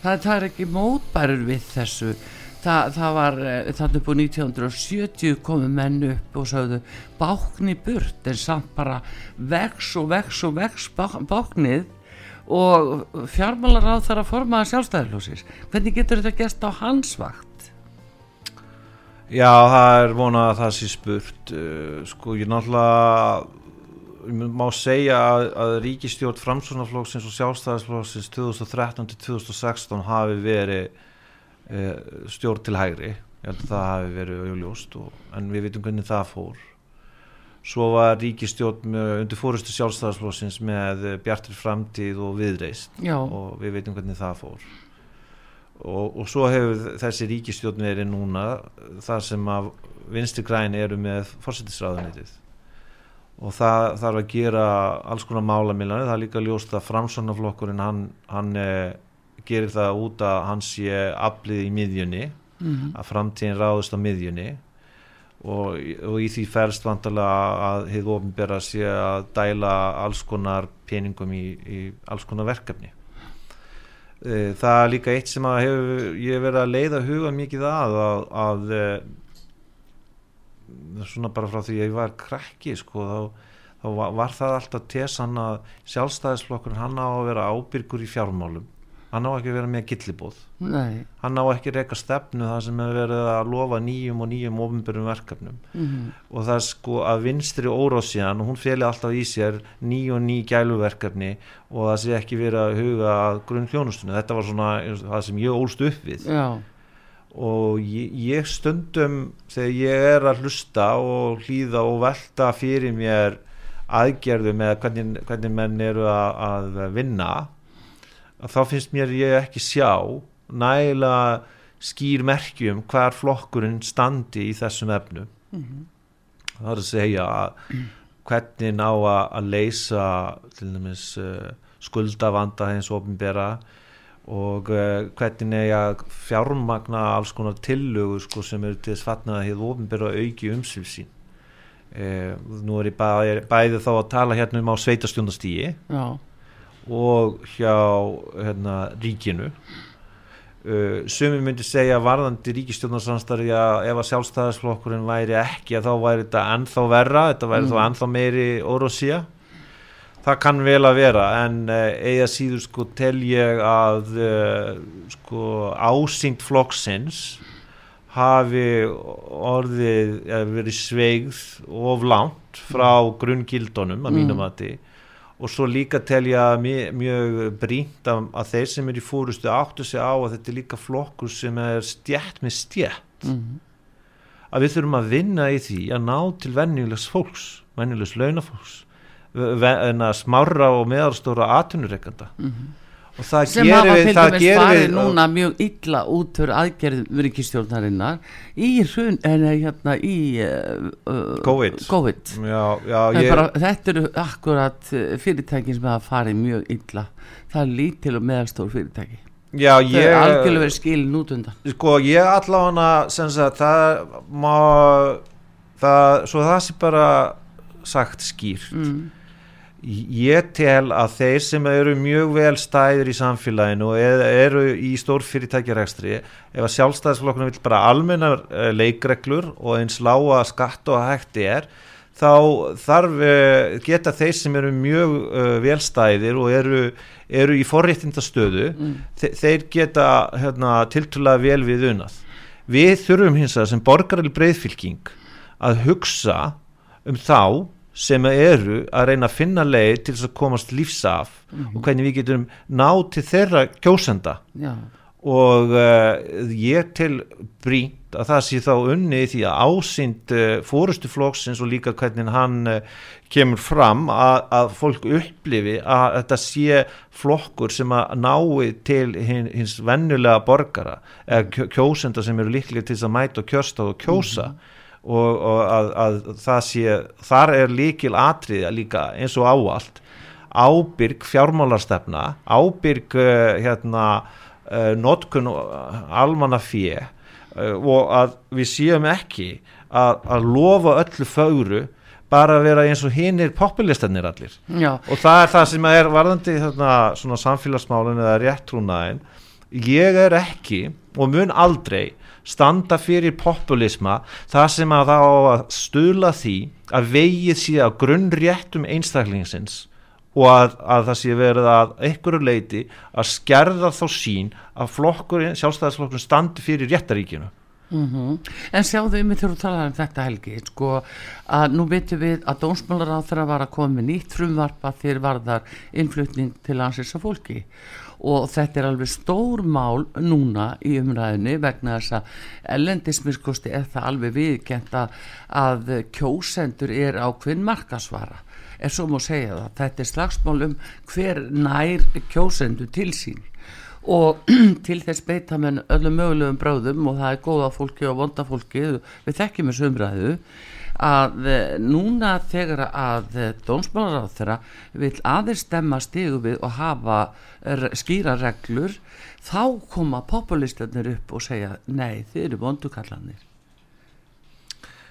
Það, það er ekki mótbærur við þessu. Þa, það var þannig á 1970 komu menn upp og sagðu bákni burt en samt bara vex og vex og vex báknið. Og fjármálar á þar að formaða sjálfstæðilósis hvernig getur þetta gæst á hans vakt? Já, það er vonað að það sé spurt eh, sko ég náttúrulega má segja að, að ríkistjórn framsvonarflóksins og sjálfstæðisflóksins 2013-2016 hafi verið Eh, stjórn til hægri. Ég held að það hafi verið auðljóst en við veitum hvernig það fór. Svo var ríkistjórn undir fórustu sjálfstæðarsflósins með bjartir framtíð og viðreist Já. og við veitum hvernig það fór. Og, og svo hefur þessi ríkistjórn verið núna þar sem að vinstri græni eru með fórsettisræðunitið og það þarf að gera alls konar málamilani, það er líka ljóst að framsóknarflokkurinn hann, hann er gerir það út að hans sé aflið í miðjunni mm -hmm. að framtíðin ráðist á miðjunni. Og, og í því færst vantarlega að hefur ofinbera sé að dæla alls konar peningum í, í alls konar verkefni. E, það er líka eitt sem að hefur ég verið að leiða huga mikið að að, að e, svona bara frá því að ég var krakki sko þá, þá var, það alltaf tesan að sjálfstæðisflokkur hann á að vera ábyrgur í fjármálum. Hann á ekki að vera með gillibóð Nei. hann á ekki að reyka stefnu það sem er verið að lofa nýjum og nýjum ofinbjörnum verkefnum. Mhm. og það er sko að vinstri órósíðan hún feli alltaf í sér ný og ný gæluverkefni og það sé ekki verið að huga grunn hljónustunni þetta var svona það sem ég ólst upp við. Já, og ég, ég stundum þegar ég er að hlusta og hlýða og velta fyrir mér aðgerðum eða hvernig, hvernig menn eru að, að vinna að þá finnst mér ég ekki sjá nægilega skýr merkjum hver flokkurinn standi í þessum efnum. Það er að segja að hvernig ná að, að leysa til dæmis uh, skuldavanda hins ofinbera og uh, hvernig er að fjármagna alls konar tillögur sko, sem eru til þess fatnað að hefur ofinbera auki umsvið sín? Uh, nú er ég bæði, bæði þá að tala hérna um á sveitastjóndastígi og hjá hérna, ríkinu. Uh, sumi myndi segja varðandi ríkistjórnarsamstarfi að ef að sjálfstæðisflokkurinn væri ekki að þá væri þetta ennþá verra þetta væri Mm. þá ennþá meiri órósía það kann vel að vera en uh, eiga síður sko tel ég að uh, sko ásýnd flokksins hafi orðið eða verið sveigð of langt frá grunngildunum að mínum Mm. mati. Og svo líka tel ég að mjög, mjög brínt að, að þeir sem er í fórustu áttu sig á að þetta er líka flokkur sem er stjætt með stjætt mhm, að við þurfum að vinna í því að ná til venjulegs fólks, venjulegs launafólks. að smára og meðarstóra atvinnureikanda mhm. og það sem hafa gerir við, það dæmis gerir farið við núna mjög illa út fyrir aðgerðum ríkistjórnarinnar í hrun, en hérna í uh, COVID. COVID. já, já, Það er ég, Bara, þetta eru akkurat uh, fyrirtækin sem hafa farið mjög illa það er lítil og meðalstór fyrirtæki já, þau er ég algjörlega verið skilin út undan sko ég allavega sem sagt það má það, svo það sé bara sagt skýrt mm. Ég tel að þeir sem eru mjög vel stæðir í samfélaginu og eru í stór fyrirtækjarekstri ef að sjálfstæðisflokkurinn vil bara almennar uh, leikreglur og eins lága skatt og hægt er þá þarf uh, geta þeir sem eru mjög uh, velstæðir og eru, eru í forréttindastöðu Mm. þe þeir geta hérna, tiltúlega vel við unnað við þurfum hins vegar sem borgarali breyðfylking að hugsa um þá sem eru að reyna að finna leið til þess að komast lífs af og hvernig við getum ná til þeirra kjósenda. Já, og uh, ég til brínt að það sé þá unni því að ásýnd uh, fórustu flokksins og líka hvernig hann uh, kemur fram að, að fólk upplifi að þetta sé flokkur sem að nái til hin, hins vennulega borgara eða kjó- kjósenda sem eru líklega til þess að mæta og kjörsta og kjósa og, og að, að það sé þar er líkil atriði líka eins og áallt ábyrg fjármálarstefna ábyrg uh, hérna uh, notkun almanna fjö og að við séum ekki að, að lofa öllu fögru bara að vera eins og hinir populistanir allir. Já, og það er það sem er varðandi þarna, svona samfélagsmálun eða réttrúnaðin ég er ekki og mun aldrei standa fyrir populisma það sem að það á að stuðla því að vegið sé á grunnréttum einstaklingsins og að, að það sé verið að einhverju leiti að skerða þá sín að flokkurinn, sjálfstæðisflokkurinn standi fyrir réttaríkinu mm en sjáðu um þegar þú talaði um þetta helgi sko að nú veitum við að dónsmálar á þeirra var að koma með nýtt frumvarp að þeir varðar innflutning til landsins af fólki. og þetta er alveg stór mál núna í umræðinu vegna þess að ellendismiskosti er það alveg viðkjent að, kjósendur er ákveðin markasvara er svo má segja það, þetta er slagsmál um hver nær kjósendur til sín. Og til þess beita menn öllum mögulegum bráðum og það er góða fólki og vonda fólki við þekkjum þessu umræðu að eh, núna þegar að dónsmálar á þeirra vil aðeins stemma stigu við og hafa r- skýra reglur þá koma populistarnir upp og segja nei þið eru vondukallanir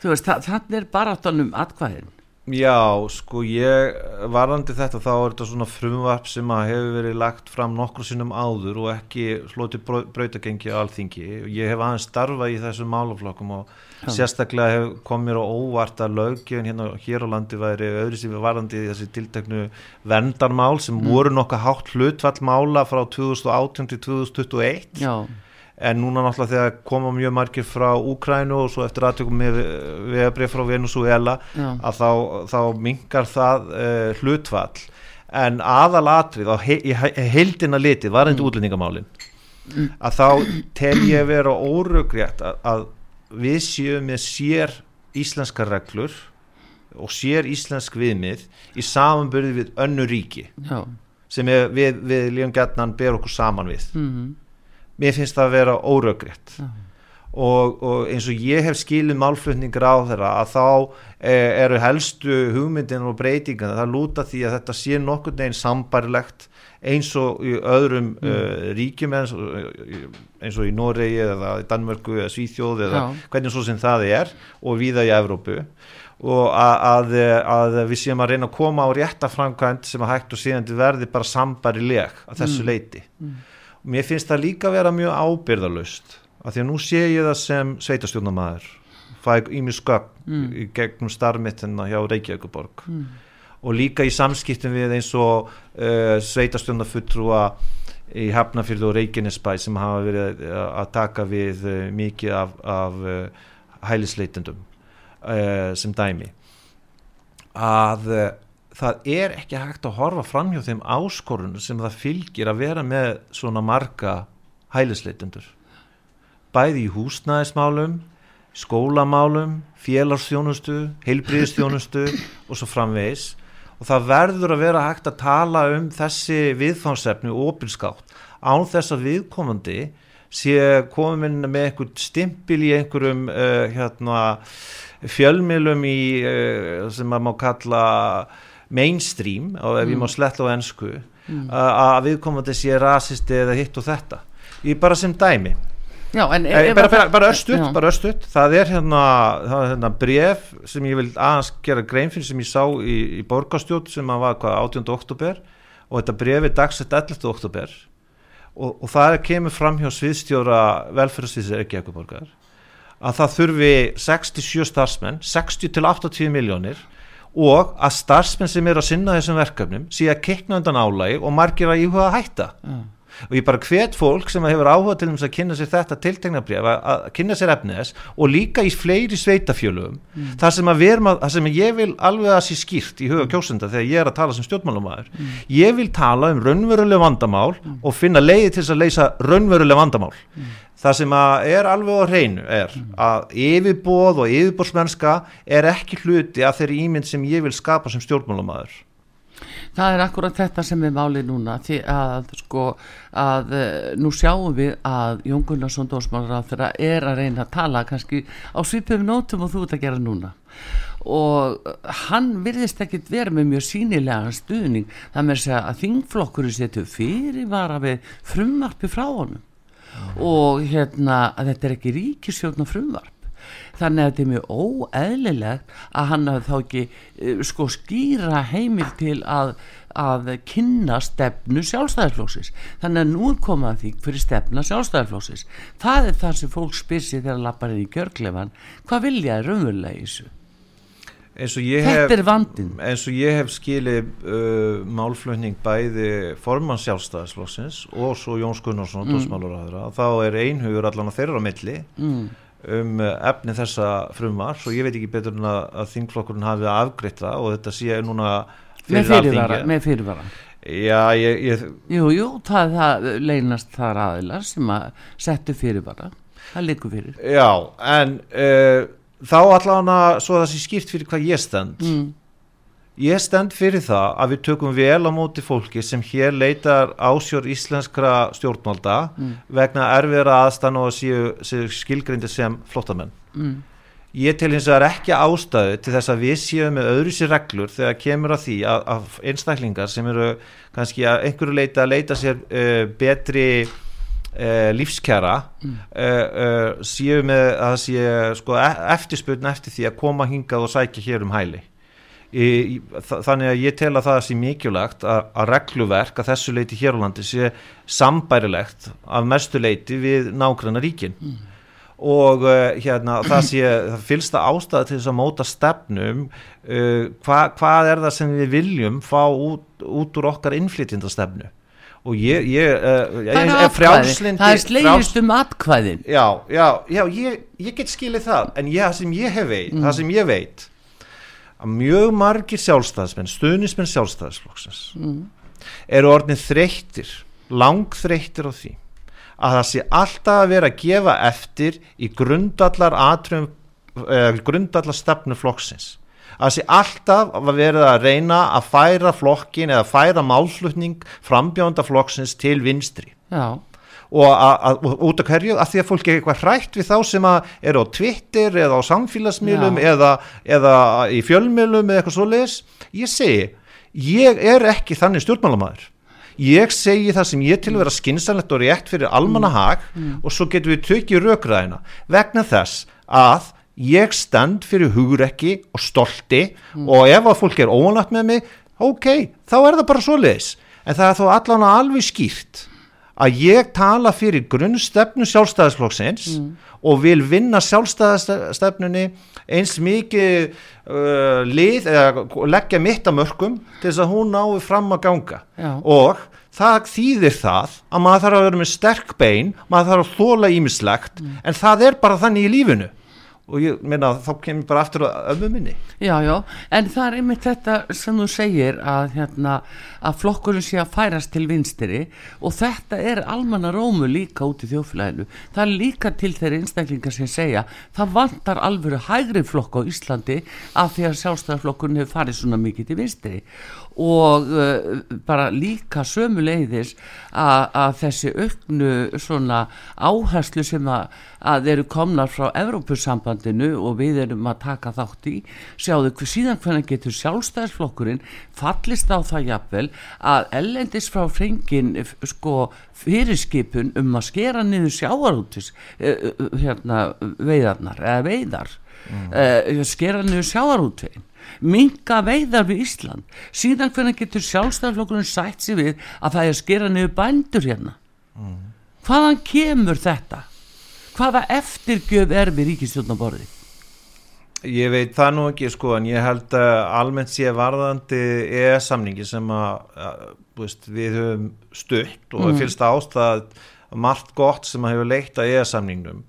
þú veist þannig er bara um atkvæðin Já, sko ég varandi þetta þá er þetta svona frumvarp sem að hefur verið lagt fram nokkur sinnum áður og ekki slóti brautagengi á alþingi. Ég hef aðeins starfað í þessum málaflokkum og Já. sérstaklega hef komið á óvart að löggjöfin hérna hér á landi væri öðru sem við varandi í þessi tilteknu vendarmál sem mm. voru nokkuð hátt hlutfall mála frá 2018 til 2021. Já en núna náttúrulega þegar koma mjög margir frá Úkrænu og svo eftir aðtökum með vegabrið frá Venezuela Já. að þá, þá mingar það uh, hlutfall en aðalatrið á he, heildina litið varðandi mm. útlendingamálin mm. að þá tel ég vera órugrétt að, að við séum með sér íslenska reglur og sér íslensk viðmið í samanbyrði við önnu ríki Já. sem við, við lífum gætnan ber okkur saman við mm -hmm mér finnst það að vera óröggrétt uh -huh. og, og eins og ég hef skilin málflutningur á þeirra að þá eh, eru helstu hugmyndin og breytingan það lúta því að þetta sé nokkur neginn sambarilegt eins og í öðrum mm. uh, ríkjum eins og, eins og í Noregi eða í Danmörku eða Svíþjóð eða Já. hvernig svo sem það er og viða í Evrópu og að, að, að við séum að reyna að koma á rétta framkvæmt sem að hægt og síðan verði bara sambarileg að þessu mm. leiti mm mér finnst það líka að vera mjög ábyrðalust af því að nú sé ég það sem sveitastjórnamaður fæg í mjög skögg mm. í gegnum starfmittina hjá Reykjavíkuborg mm. og líka í samskiptum við eins og uh, sveitastjórnafutrúa í Hafnafjörðu og Reykjanesbæ sem hafa verið að taka við uh, mikið af, af uh, hælisleitendum sem dæmi að það er ekki hægt að horfa fram hjá þeim áskorunum sem það fylgir að vera með svona marga hælisleitundur bæði í húsnæðismálum skólamálum, félagsþjónustu heilbríðstjónustu og svo framvegis. Og það verður að vera hægt að tala um þessi viðfánsefni og opinskátt án þess að viðkomandi sé komin með einhvern stimpil í einhverjum uh, hérna, fjölmilum í uh, sem maður má kalla mainstream ef mm. ég má sletta á ennsku mm. að viðkomandi sé rasisti eða hitt og þetta ég bara sem dæmi Já, en, e, bara, bara, bara östutt bara östutt, það er hérna, það er hérna bref sem ég vil aðeins gera grein fyrir sem ég sá í, í borgastjótt sem var hvað 18. oktober og þetta bref er dagsett 11. oktober og, og það kemur fram hjá sviðstjóra velferðsvísir ekki ekkur borgar að það þurfi 67 starfsmenn 60 til 80 miljónir og að starfsmenn sem er að sinna þessum verkefnum sé að kekna undan álægi og margir að íhuga að hætta mm. Og ég bara hvet fólk sem hefur áhuga til þess að kynna sér þetta tiltegnabrið að kynna sér efniðs og líka í fleiri sveitafjölugum mm. þar sem að verma, þar sem ég vil alveg að sé skýrt í huga kjósenda þegar ég er að tala sem stjórnmálumæður mm. ég vil tala um raunveruleg vandamál mm. og finna leiði til að leysa raunveruleg vandamál mm það sem er alveg á hreinu er að yfirbóð og yfirbóðsmennska er ekki hluti af þeirri ímynd sem ég vil skapa sem stjórnmálamadur Það er akkurat þetta sem við málið núna því að sko að eh, nú sjáum við að Jón Gunnarsson dósmálar á þeirra er að reyna að tala kannski á svipum nótum og þú ert að gera núna. Og hann virðist ekkit vera með mjög sínilega stuðning. Það með að segja að þingflokkur setur fyrirvara við frumvarpi frá honum. Og hérna að þetta er ekki ríkisjóknar frumvarp þannig að þetta er mjög óeðlilegt að hann hafi þá ekki uh, sko skýra heimil til að, að kynna stefnu sjálfstæðarflóksis þannig að nú er komað því fyrir stefna sjálfstæðarflóksis það er það sem fólk spyrsi þegar það lappar inn í kjörglefan hvað vilja er raunverulega í þessu? Þetta er vandin eins og ég hef skilið uh, málflötning bæði formann sjálfstæðisflokksins og svo Jóns Gunnarsson mm. þá er einhugur allan að þeirra á milli. Mm. Um uh, efni þessa frumvar og ég veit ekki betur en að, þingflokkurinn hafi afgriðt það og þetta sé núna fyrir fyrirvara, með fyrirvara. Já, ég, ég... Jú, jú, það, það leynast þar aðilar sem að settu fyrirvara. Það likur fyrir. Já, en uh, þá allavega svo það sé skýrt fyrir hvað ég stend. Mm. Ég stend fyrir það að við tökum vel á móti fólki sem hér leitar ásjór íslenskra stjórnmálda mm. vegna erfiðra aðstann og séu, séu skilgrindi sem flottamenn mm. ég til hins vegar ekki ástæðu til þess að við séum með öðru sér reglur þegar kemur að því að, að einstaklingar sem eru kannski að einhverju leita að leita sér uh, betri Uh, lífskjara mm. uh, séu með að sé sko, eftirspurn eftir því að koma hingað og sækja hér um hæli Í, þannig að ég tel að það sé mikilvægt að, að regluverk að þessu leiti hér á landi sé sambærilegt af mestu leiti við nákvæmna ríkin mm. og uh, hérna það sé það fylsta ástæða til þess að móta stefnum uh, hva, hvað er það sem við viljum fá út, út úr okkar innflytjandastefnu og ég, ég, uh, ég er frjálslindi það er slegist um atkvæðin já, já, já, ég, ég get skilið það en það sem ég hef veit, mm. það sem ég veit að mjög margir sjálfstæðismenn, stuðnismenn sjálfstæðisflokksins mm. eru orðin þreyttir, langþreyttir á því að það sé alltaf að vera að gefa eftir í grundallar atriðum, eh, grundallar stefnu flokksins að það sé alltaf að vera að reyna að færa flokkin eða færa málflutning frambjönda flokksins til vinstri Já og að, að, út af hverju að því að fólk er eitthvað hrætt við þá sem er á Twitter eða á samfélagsmiðlum eða, eða í fjölmiðlum eða eitthvað svo leiðis ég segi, ég er ekki þannig stjórnmálamæður ég segi það sem ég til að vera skinsanlegt og rétt fyrir almannahag mm. mm. og svo getur við tökja rökræðina vegna þess að ég stend fyrir hugrekki og stolti mm. og ef að fólk er óanlagt með mig ok, þá er það bara svo leiðis en það er þó allan alveg skýrt að ég tala fyrir grunnstefnu sjálfstæðisflokksins mm. og vil vinna sjálfstæðistefnunni eins mikið uh, lið eða leggja mitt að mörgum til þess að hún nái fram að ganga Já. og það þýðir það að maður þarf að vera með sterk bein, maður þarf að þóla ímislegt mm. en það er bara þannig í lífinu og ég meina þá kemur bara aftur að ömmu minni. Já, já, en það er einmitt þetta sem þú segir að, hérna, að flokkurinn sé að færast til vinstri og þetta er almanna rómu líka út í þjóflæðinu það er líka til þeirri einstaklingar sem segja það vantar alvöru hægri flokk á Íslandi af því að sjálfstæðarflokkurinn hefur farið svona mikið til vinstri og uh, bara líka sömu leiðis að þessi auknu svona áherslu sem að, að eru komnar frá Evrópussambandinu og við erum að taka þátt í. Sjáðu síðan hvernig getur sjálfstæðisflokkurinn fallist á það jafnvel að ellendis frá frengin sko fyrirskipun um að skera niður sjáarútis uh, uh, hérna veiðarnar eða veiðar. Mm. uh, skera niður sjáarútvegin minga veiðar við Ísland síðan hvernig getur sjálfstæðarflokkurinn sætt sér við að það er skera niður bændur hérna mm. hvaðan kemur þetta hvaða eftirgjöf er við ríkistjórnaborði ég veit það nú ekki sko en ég held að almennt sé varðandi EES-samningi sem að, að við höfum stutt og mm. fylgst ástað margt gott sem að hefur leitt að EES-samningnum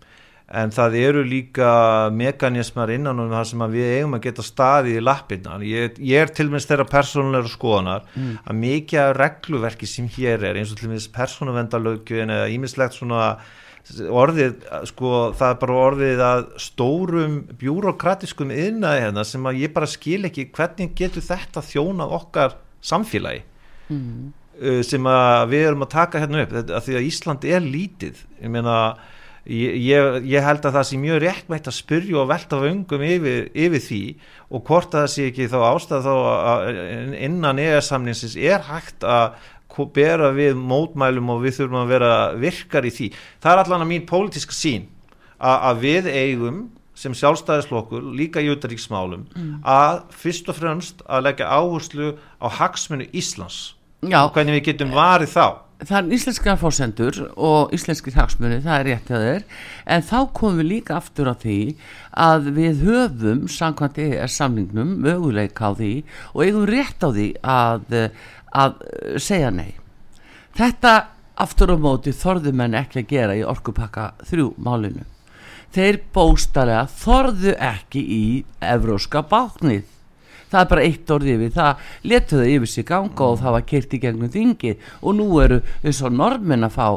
en það eru líka mekanismar innan um það sem við eigum að geta staðið í lappinna ég, ég er til minnst þeirra persónulegur skoðanar mm. að mikið af regluverki sem hér er eins og til minnst persónuvendalögin eða ímislegt svona orðið, sko það er bara orðið að stórum bjúrokratiskum yðnaði hérna sem að ég bara skil ekki hvernig getur þetta þjónað okkar samfélagi mm. Uh, sem að við erum að taka hérna upp að því að Ísland er lítið ég meina Ég, ég held að það sé mjög réttmætt að spyrja og velta vöngum yfir, yfir því og hvort að það sé ekki þá ástæð þá innan EES-samninsins er hægt að bera við mótmælum og við þurfum að vera virkar í því. Það er allan að mín pólitíska sín að, að við eigum sem sjálfstæðislokkur líka í utaríksmálum mm. að fyrst og fremst að leggja áherslu á hagsmennu Íslands Já. og hvernig við getum varið þá það er íslenska fórsendur og íslenski hagsmunni, það er rétt að þeir en þá komum við líka aftur á því að við höfum samkvæmt EES samningnum möguleika á því og eigum rétt á því að, að segja nei. Þetta aftur á móti þorðu menn ekki að gera í orkupakka þrjú málinu. Þeir bóstalega þorðu ekki í evróska báknið það er bara eitt orðið við það. Letuðu yfir sig ganga og það var keirt í gegnum þingi og nú eru eins og normin að fá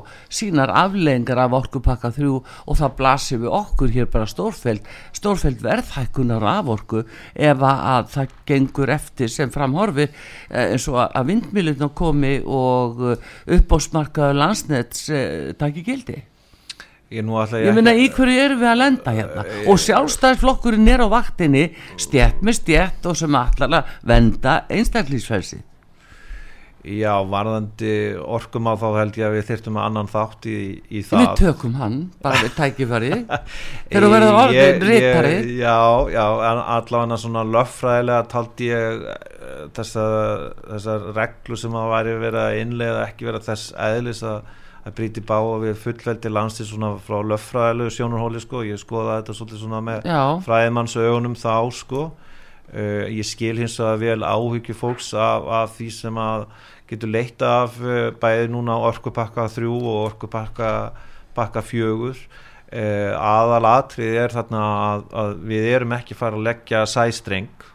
sínar aflengar af orkupakka þrjú og það blasir við okkur hér bara stórfæld stórfæld verðhækkunar af orku ef að það gengur eftir sem framhorfi eh, eins og að vindmiluna komi og eh, uppbósmarkaðu landsnett takki gildi Ég, ég, ég minna í hverju erum við að lenda hérna? E, og sjálfstæðisflokkurinn er á vaktinni stjætt með stjætt og sem allar að venda einstaklísfælsi Já, varðandi orkum á þá held ég að við þyrtum að annan þátt í, í það. Við tökum hann, bara við tækifæri. Þegar þú verður orðin ég- Já, já, allavega svona löffræðilega taldi ég eh, þessa, þessar reglu sem að væri verið að innlega ekki vera þess eðlis að, að brýti báa við fullveldi landstins svona frá löffræðilegu sjónarhóli sko, ég skoða þetta svolítið svona með Já, fræðimanns augunum þá sko. Uh, ég skil hins að vel áhyggju fólks af, af því sem að getur leitt af uh, bæði núna orkupakka 3 og orkupakka pakka 4 uh, aðal atrið er þarna að, að við erum ekki fara að leggja sæstreng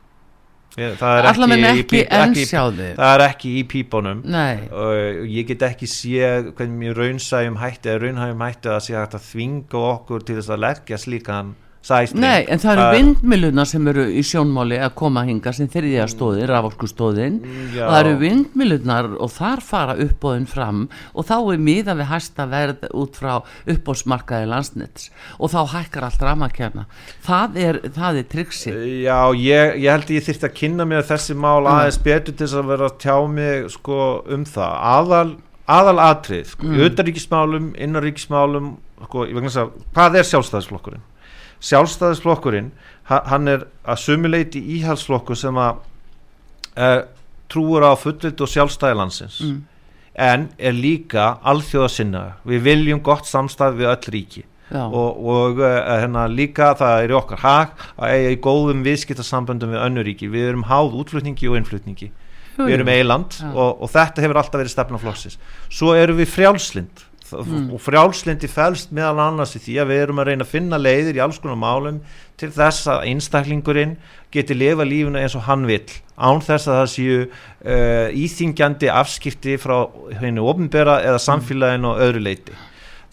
það er ekki ekki, þig? það er ekki í pípunum. Og ég get ekki séð hvernig mér raunsæjum hætti eða raunhæjum hætti að sé hægt að þvinga okkur til þess að leggja slíkan sæstreng. Nei, en það eru vindmiluna sem eru í sjónmáli að koma hinga sem þriðja stóðin, raforkustóðin Já. og það eru vindmilunar og þar fara uppbóðin fram og þá er miða við hæsta verð út frá uppbóðsmarkaði landsnets. Og þá hækkar allt ramakjarna það er, það er triksi Já, ég, ég held að ég þyrfti að kynna mér þessi mál aðeins betur til þess að vera að tjá mig sko um það. Aðal, aðal atrið, sko, mm. utanríkismálum innaríkismálum, sko, að hvað er sjálfstæðisflokkurinn? Sjálfstæðisflokkurinn, ha- hann er að sumuleiti íhalsflokkur sem að uh, trúur á fullvild og sjálfstæði landsins. Mm. en er líka alþjóðasinna við viljum gott samstæð við öll ríki. Já, og, og uh, hérna líka það er í okkar hag að eiga í góðum viðskiptasamböndum við önnuríki við erum háð útflutningi og innflutningi. Jú, við erum eiland og, og þetta hefur alltaf verið stefna flokksins. Svo erum við frjálslind Mm. og frjálslindi fælst meðal annars í því að við erum að reyna að finna leiðir í alls konar málum til þess að einstaklingurinn geti lifa lífuna eins og hann vill án þess að það séu uh, íþingjandi afskipti frá henni ofnbera eða samfélaginu og öðru leiti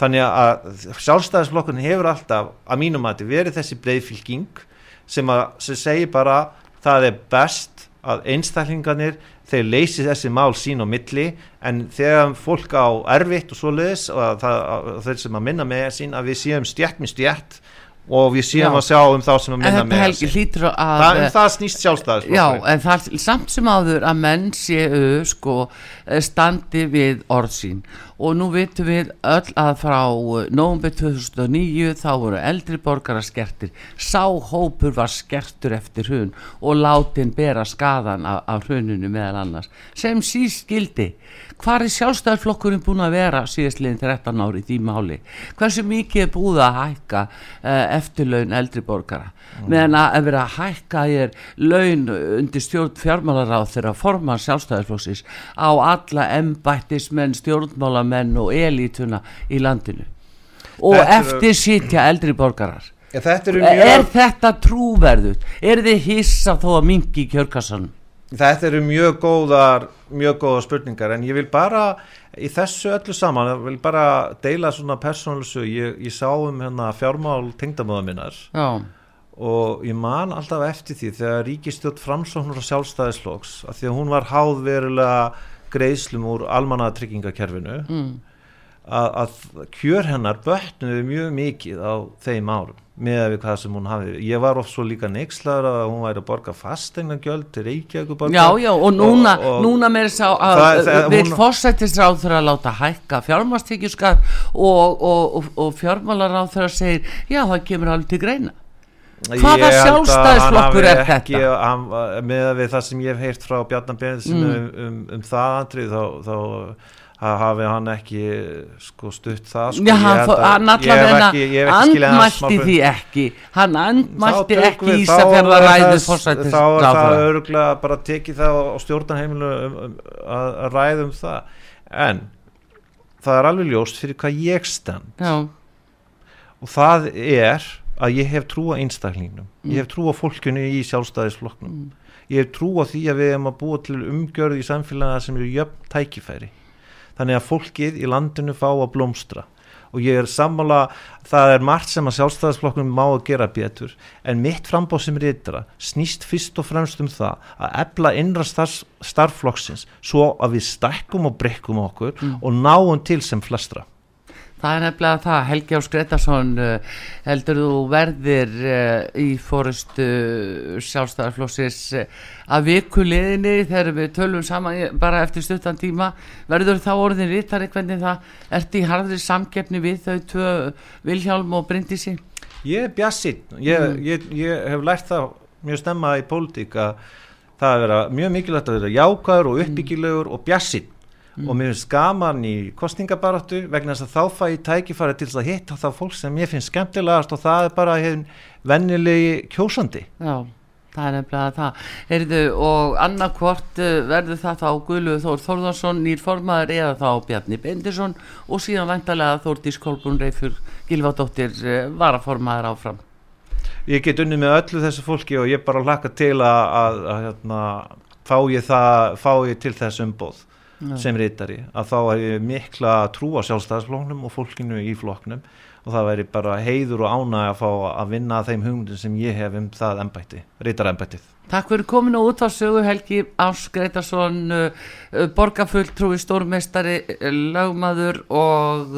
þannig að sjálfstæðisflokkurinn hefur alltaf að mínum að verið þessi breiðfylking sem, sem segir bara það er best að einstaklingarnir þeir leysi þessi mál sín á milli en þegar fólk á erfitt og svoleiðis og að það, að þeir sem að minna með sín að við séum stjætt með stjætt og við séum Já. að sjá um þá sem að minna með helgi að það, um það snýst sjálfstæðisflokkurinn Já, en það er samt sem áður að menn séu sko eh, standi við orð sín. Og nú vitum við öll að frá nóvumbi 2009 þá voru eldri borgara skertir. Sá hópur var skertur eftir hrun og látin bera skadan af, af hruninu meðal annars. Sem síst hvar er sjálfstæðarflokkurinn búin að vera síðastliðin 13 ári í því máli? Hversu mikið er búið að hækka uh, eftirlaun eldri borgara? Meðan að vera að hækka er laun undir stjórn fjármálaráð þeirra forman sjálfstæðarflokksins á alla embættismenn, stjórnmálamenn og elítuna í landinu? Og Þetta eftir sitja eldri borgarar? Ja, þetta, er mjög, þetta trúverðut? Er þið hissa þó að mingi í kjörkassanum? Þetta eru mjög góðar mjög góðar spurningar en ég vil bara í þessu öllu saman ég vil bara deila svona persónulsu ég, ég sá um hérna fjármál tengdamöða minnar Já, og ég man alltaf eftir því þegar ríkistjótt framsóknur og sjálfstæðisflokks að því að hún var háð verulega greiðslum úr almannatryggingakerfinu mm. að, að kjör hennar bötnuði mjög mikið á þeim árum með við hvað sem hún hafi ég var oft svo líka neykslaður að hún væri að borga fastegna gjöld til Reykjavík já, já, og núna, og- og- núna meira sá að hún- fórsættisráð þeirra að láta hækka fjármastekjuskar og, og, fjármálaráð þeirra segir, já, það kemur alveg til greina Hvaða að hann er ekki, þetta? hann, með við það sem ég hef heyrt frá Bjarnar Benediktsson Mm. um, um, um það andrið þá, þá ha- hafi hann ekki sko, stutt það sko. Já, hann, að- hann allavega hans andmælti því ekki. Hann andmælti ekki við- Ísafjörða þá er ræðu þess- fórsættis þá er það örgulega bara tekið það á stjórnarheimilu um, um, að, að ræða um það. En það er alveg ljóst fyrir hvað ég stend. Já, og það er að ég hef trú á einstaklingnum. Mm. ég hef trú á fólkinu í sjálfstæðisflokknum. Ég hef trú á því að við hefum að búa til umgjörð í samfélagina sem eru jöfn tækifæri þannig að fólkið í landinu fá að blómstra. Og ég er sammála það er margt sem að sjálfstæðisflokkunum má að gera betur. En mitt frambóð sem reytra snýst fyrst og fremst um það að ebla innra starf, starfflokksins svo að við stækkum og brekkum okkur og náum til sem flestra Það er nefnilega það, Helgi Ás Gretarsson uh, heldur þú verðir uh, í fórustu uh, sjálfstæðarflósis að vikuleginni þegar við tölum saman bara eftir stuttan tíma verður þá orðin rittari hvernig það ert í harðri samkeppni við þau tvö Vilhjálm og Bryndísi? Ég er bjassinn, ég, mm. ég, ég hef lært það mjög stemma í pólitík að það er vera mjög mikilvægt að vera jákvæður og uppbyggilegur og bjassinn mm. og mér finnst gaman í kostningabaráttu vegna þess að þá fæ ég tækifæri til að hitta þá fólk sem ég finnst skemmtilegast og það er bara hefn vennilegi kjósandi. Já, það er nefnilega það. Heyrðu, og annarkvort eh, verður það þá Guðluð Þór Þórðarsson nýr formaður eða þá Bjarni Bendisson og síðan vantarlega Þórdís Kolbrún Reifur Gilvardóttir eh, varaformaður áfram. Ég get unni með öllu þessu fólki og ég bara hlaka til að, að, að, að fá, ég það, fá ég til þess umbóð Já. sem reytari að þá ég mikla trú á sjálfstæðisflóknum og fólkinu í flóknum og það væri bara heiður og ánæg að fá að vinna þeim hugmyndum sem ég hef um það ennbætti, reytarennbættið. Takk fyrir kominu út á sögu Helgi Ás Gretarsson, uh, uh, borgarfulltrúi, stórmestari, uh, lagmaður og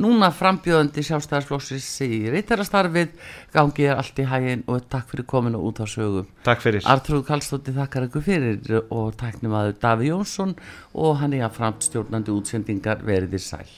núna frambjöðandi sjálfstæðarsflóksis í reytarastarfið, gangið er allt í hægin og takk fyrir kominu út á sögu. Takk fyrir. Artrúð Kallstótti þakkar ykkur fyrir og taknum aður Daví Jónsson og hann er að framstjórnandi útsendingar veriðir sæl.